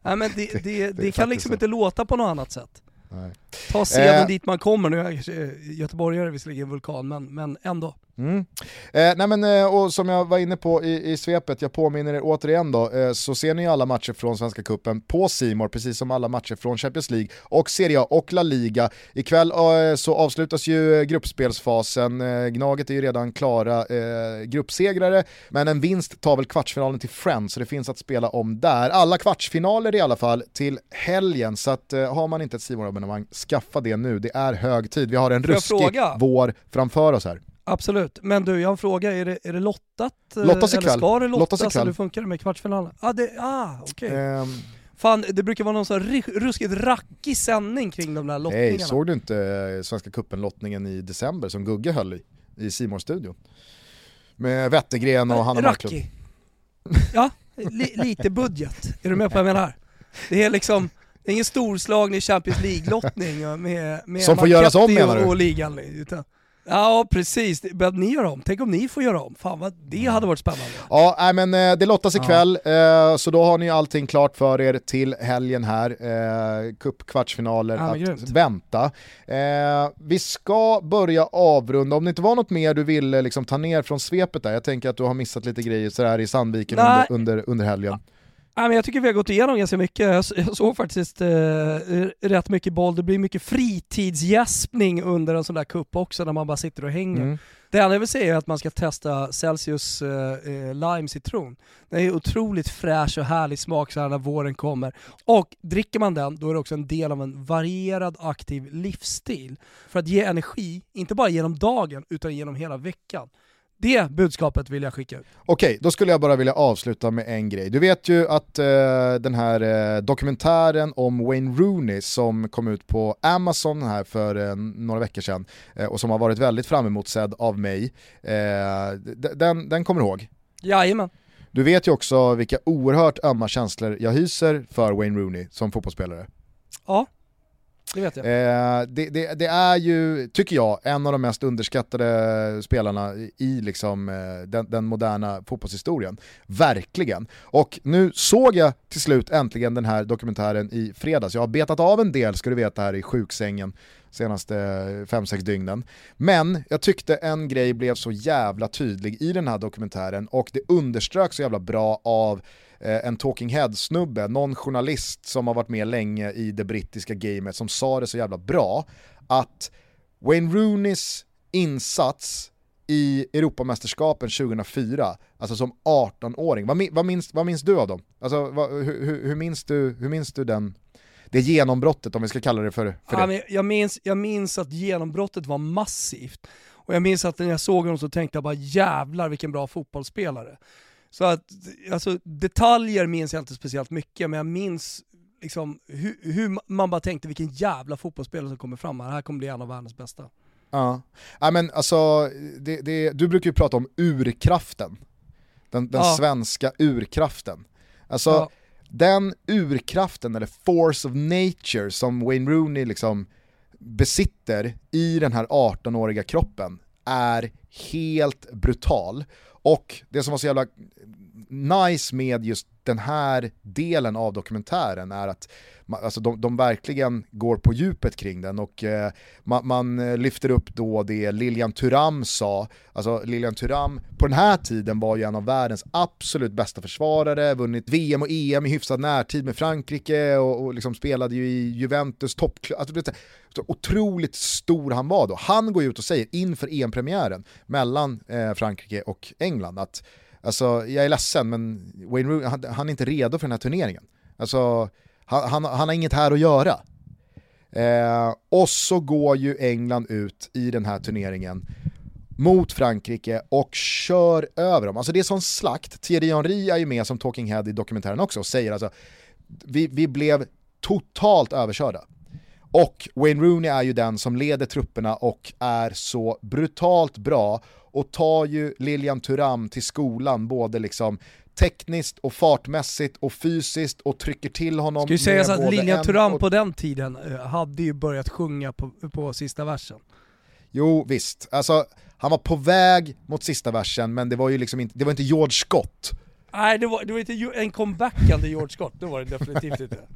Nej, men det, det, det, det kan liksom så. inte låta på något annat sätt. Nej. Ta scenen eh. dit man kommer, nu är jag göteborgare visserligen vulkan, men, men ändå. Mm. Eh, nej men, eh, och som jag var inne på i, i svepet, jag påminner er återigen då, eh, så ser ni alla matcher från Svenska Cupen på Simor precis som alla matcher från Champions League och Serie A och La Liga. Ikväll eh, så avslutas ju gruppspelsfasen, eh, Gnaget är ju redan klara eh, gruppsegrare, men en vinst tar väl kvartsfinalen till Friends, så det finns att spela om där. Alla kvartsfinaler i alla fall till helgen, så att har man inte ett simor abonnemang skaffa det nu, det är hög tid. Vi har en ruskig vår framför oss här. Absolut, men du jag har en fråga, är det, är det lottat? Eh, lottas ikväll. Eller ska det lottas, lottas ikväll. eller funkar det med kvartsfinalen? Ah, det, ah okej. Okay. Um, ehm. Fan, det brukar vara någon sån ruskigt rackig sändning kring de där lottningarna. Nej, såg du inte eh, Svenska Cupen-lottningen i december som Gugge höll i, i simon studion Med Wettergren och Hanna Marklund. Rackig? Ja, li, lite budget. Är du med på vad jag menar? Det är liksom, det är ingen storslagning Champions League-lottning med, med Som får göras om menar du? och ligan. Utan, Ja precis, att ni gör om. Tänk om ni får göra om. Fan vad det hade varit spännande. Ja, nej, men eh, det lottas ikväll, ja. Eh, så då har ni allting klart för er till helgen här. Eh, Cup-kvartsfinaler ja, att grymt. vänta. Vi ska börja avrunda, om det inte var något mer du ville liksom ta ner från svepet där, jag tänker att du har missat lite grejer sådär i Sandviken under, under, under helgen. Ja. Men jag tycker vi har gått igenom ganska mycket. Jag, såg faktiskt eh, rätt mycket boll. Det blir mycket fritidsgäspning under en sån där kupp också när man bara sitter och hänger. Mm. Det enda jag vill säga är att man ska testa Celsius eh, eh Lime Citron. Den är otroligt fräsch och härlig smak så här när våren kommer. Och dricker man den, då är det också en del av en varierad aktiv livsstil. För att ge energi, inte bara genom dagen, utan genom hela veckan. Det budskapet vill jag skicka ut. Okej, då skulle jag bara vilja avsluta med en grej. Du vet ju att eh, den här eh, dokumentären om Wayne Rooney som kom ut på Amazon här för eh, några veckor sedan eh, och som har varit väldigt framemotsedd av mig, eh, den, den kommer du ihåg? Jajamän. Du vet ju också vilka oerhört ömma känslor jag hyser för Wayne Rooney som fotbollsspelare. Ja, det vet jag. Eh, det, det, det, är ju, tycker jag, en av de mest underskattade spelarna i liksom, eh, den, den, moderna fotbollshistorien. Verkligen. Och nu såg jag till slut äntligen den här dokumentären i fredags. Jag har betat av en del, ska du veta, här i sjuksängen senaste 5-6 dygnen. Men jag tyckte en grej blev så jävla tydlig i den här dokumentären och det underströks så jävla bra av eh, en talking head-snubbe, någon journalist som har varit med länge i det brittiska gamet som sa det så jävla bra, att Wayne Rooneys insats i Europamästerskapen 2004, alltså som 18-åring, vad, vad, minns, vad minns du av dem? Alltså, vad, hur, hur, minns du, hur minns du den, det genombrottet om vi ska kalla det för, för ja, det? jag, minns, jag minns att genombrottet var massivt, och jag minns att när jag såg honom så tänkte jag bara jävlar vilken bra fotbollsspelare. Så att, alltså detaljer minns jag inte speciellt mycket, men jag minns liksom hur, hur man bara tänkte vilken jävla fotbollsspelare som kommer fram här, det här kommer bli en av världens bästa. Ja, ja men alltså, det, det, du brukar ju prata om urkraften. Den, den Ja. svenska urkraften. Alltså, Ja den urkraften, eller force of nature som Wayne Rooney liksom besitter i den här 18-åriga kroppen är helt brutal. Och det som var så jävla nice med just den här delen av dokumentären är att alltså de, de verkligen går på djupet kring den och eh, man, man lyfter upp då det Lilian Thuram sa, alltså Lilian Thuram på den här tiden var ju en av världens absolut bästa försvarare, vunnit VM och EM i hyfsad närtid med Frankrike och, och liksom spelade ju i Juventus toppklubb, alltså, så otroligt stor han var då. Han går ut och säger inför EM-premiären mellan eh, Frankrike och England att Alltså jag är ledsen men Wayne Rooney, han, han är inte redo för den här turneringen. Alltså han, han, han har inget här att göra. Eh, och så går ju England ut i den här turneringen mot Frankrike och kör över dem. Alltså det är sån slakt, Thierry Henry är ju med som talking head i dokumentären också och säger alltså vi, vi blev totalt överkörda. Och Wayne Rooney är ju den som leder trupperna och är så brutalt bra och tar ju Lilian Thuram till skolan både liksom tekniskt och fartmässigt och fysiskt och trycker till honom Ska ju sägas att Lilian en Thuram och- på den tiden eh, hade ju börjat sjunga på, på sista versen. Jo visst, alltså han var på väg mot sista versen men det var ju liksom inte, det var inte George Scott. Nej, det var, det var inte en comebackande George Scott, det var det definitivt inte.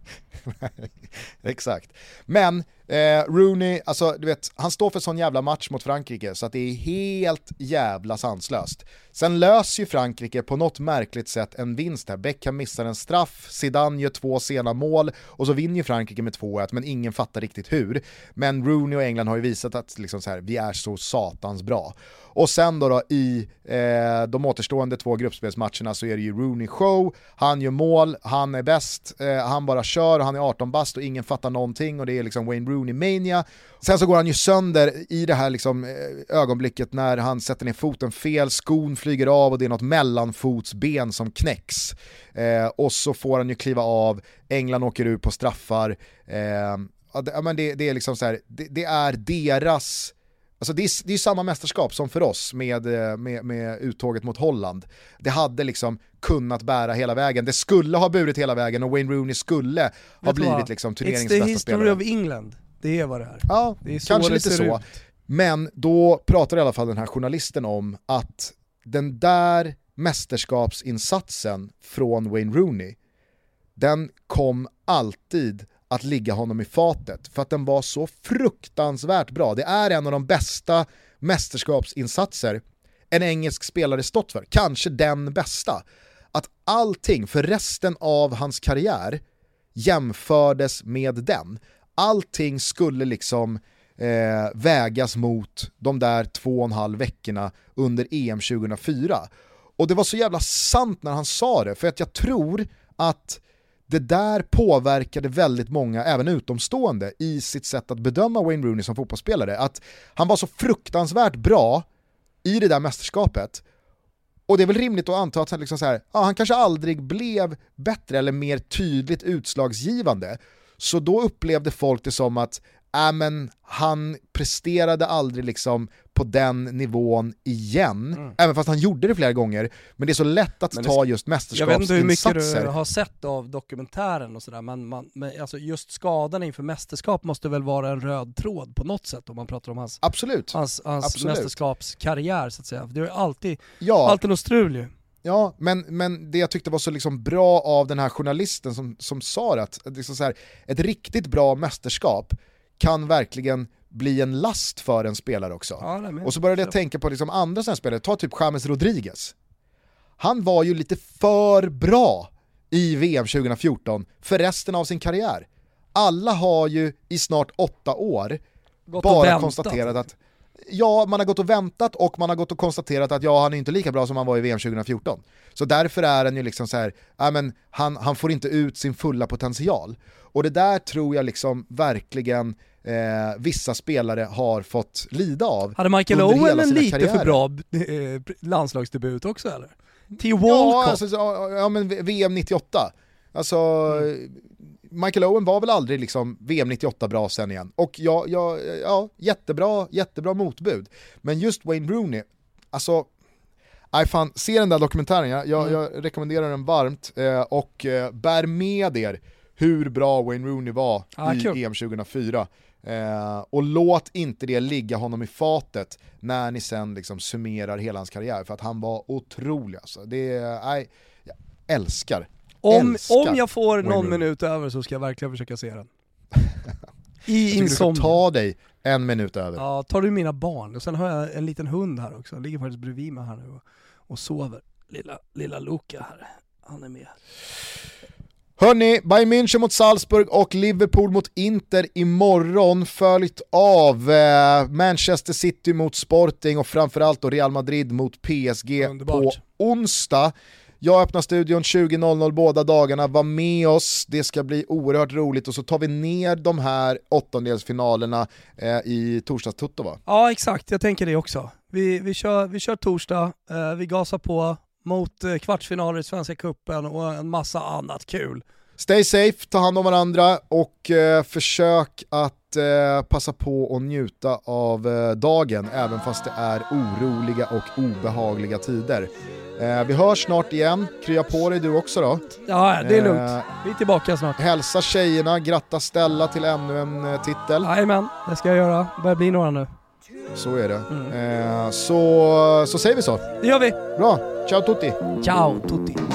Exakt. Men eh, Rooney, alltså du vet, han står för sån jävla match mot Frankrike så att det är helt jävla sanslöst. Sen löser ju Frankrike på något märkligt sätt en vinst här. Beckham missar en straff, Zidane gör två sena mål och så vinner ju Frankrike med 2-1 men ingen fattar riktigt hur. Men Rooney och England har ju visat att liksom så här, vi är så satans bra. Och sen då, då i eh, de återstående två gruppspelsmatcherna så är det ju Rooney show, han gör mål, han är bäst, eh, han bara kör, han är 18 bast och ingen fattar någonting och det är liksom Wayne Rooney mania. Sen så går han ju sönder i det här liksom, eh, ögonblicket när han sätter ner foten fel, skon flyger av och det är något mellanfotsben som knäcks. Eh, och så får han ju kliva av, England åker ur på straffar. Eh, det, men det, det är liksom så här, det, det är deras Alltså det är, det är samma mästerskap som för oss med, eh, med, med uttåget mot Holland. Det hade liksom kunnat bära hela vägen. Det skulle ha burit hela vägen och Wayne Rooney skulle ha Vet du blivit vad? liksom It's turneringens the bästa history spelare. of England, det är vad det är. Ja, Det är så kanske lite så. ut. Men då pratar i alla fall den här journalisten om att den där mästerskapsinsatsen från Wayne Rooney, den kom alltid att ligga honom i fatet för att den var så fruktansvärt bra. Det är en av de bästa mästerskapsinsatser en engelsk spelare stått för, kanske den bästa. Att allting för resten av hans karriär jämfördes med den. Allting skulle liksom eh, vägas mot de där två och en halv veckorna under EM 2004. Och det var så jävla sant när han sa det, för att jag tror att det där påverkade väldigt många, även utomstående, i sitt sätt att bedöma Wayne Rooney som fotbollsspelare. Att han var så fruktansvärt bra i det där mästerskapet och det är väl rimligt att anta att han, liksom så här, ja, han kanske aldrig blev bättre eller mer tydligt utslagsgivande. Så då upplevde folk det som att äh, men, han presterade aldrig liksom på den nivån igen, även fast han gjorde det flera gånger. Men det är så lätt att Men det- ta just Jag vet inte hur mycket du mästerskapsinsatser. har sett av dokumentären och sådär, men, man, men alltså just skadan inför mästerskap måste väl vara en röd tråd på något sätt om man pratar om hans, Absolut. hans, hans Absolut. mästerskapskarriär så att säga. Det är alltid, Ja, alltid något strul ju. Ja, men, men det jag tyckte var så liksom bra av den här journalisten som, som sa det, att liksom så här, ett riktigt bra mästerskap kan verkligen bli en last för en spelare också. Ja, Och så började jag tänka på liksom andra sådana spelare, ta typ James Rodriguez. Han var ju lite för bra i VM 2014 för resten av sin karriär. Alla har ju i snart åtta år Gått bara konstaterat att ja, man har gått och väntat och man har gått och konstaterat att ja, han är inte lika bra som han var i VM 2014. Så därför är han ju liksom så här, ja, men han, han får inte ut sin fulla potential. Och det där tror jag liksom verkligen eh, vissa spelare har fått lida av. Hade Michael Owen en lite för karriärer. bra eh, landslagsdebut också eller? till World Ja, Cup. alltså, ja, ja, men VM 98. Alltså, Michael Owen var väl aldrig liksom VM 98 bra sen igen. Och ja, ja, ja jättebra, jättebra motbud. Men just Wayne Rooney, alltså, nej fan, se den där dokumentären, jag, jag, Mm. jag rekommenderar den varmt eh, och eh, bär med er hur bra Wayne Rooney var Ah, i kul. EM 2004. Eh, och låt inte det ligga honom i fatet när ni sen liksom summerar hela hans karriär, för att han var otrolig alltså. Det nej, jag älskar Om, älskar om jag får Wayne någon Rooney. minut över så ska jag verkligen försöka se den. I Jag tycker du ska insomning. ta dig en minut över. Ja, tar du mina barn. Och sen har jag en liten hund här också. Han ligger faktiskt bredvid mig här nu och, och sover. Lilla, lilla Luca här. Han är med. Hörni, Bayern München mot Salzburg och Liverpool mot Inter imorgon följt av eh, Manchester City mot Sporting och framförallt då Real Madrid mot PSG Underbart. på onsdag. Jag öppnar studion 20.00 båda dagarna, var med oss, det ska bli oerhört roligt och så tar vi ner de här åttondelsfinalerna eh, i torsdagstutto va? Ja exakt, jag tänker det också. Vi, vi, kör, vi kör torsdag, eh, vi gasar på mot eh, kvartsfinaler i Svenska Cupen och en massa annat kul. Stay safe, ta hand om varandra och eh, försök att eh, passa på att njuta av eh, dagen även fast det är oroliga och obehagliga tider. Eh, vi hörs snart igen, krya på dig du också då. Ja, det är Eh, lugnt. Vi är tillbaka snart. Hälsa tjejerna, gratta Stella till ännu en eh, titel. Jajamän, det ska jag göra. Det börjar bli några nu. Så är det. Mm. Eh, så, så säger vi så. Det gör vi. Bra, ciao tutti! Ciao tutti.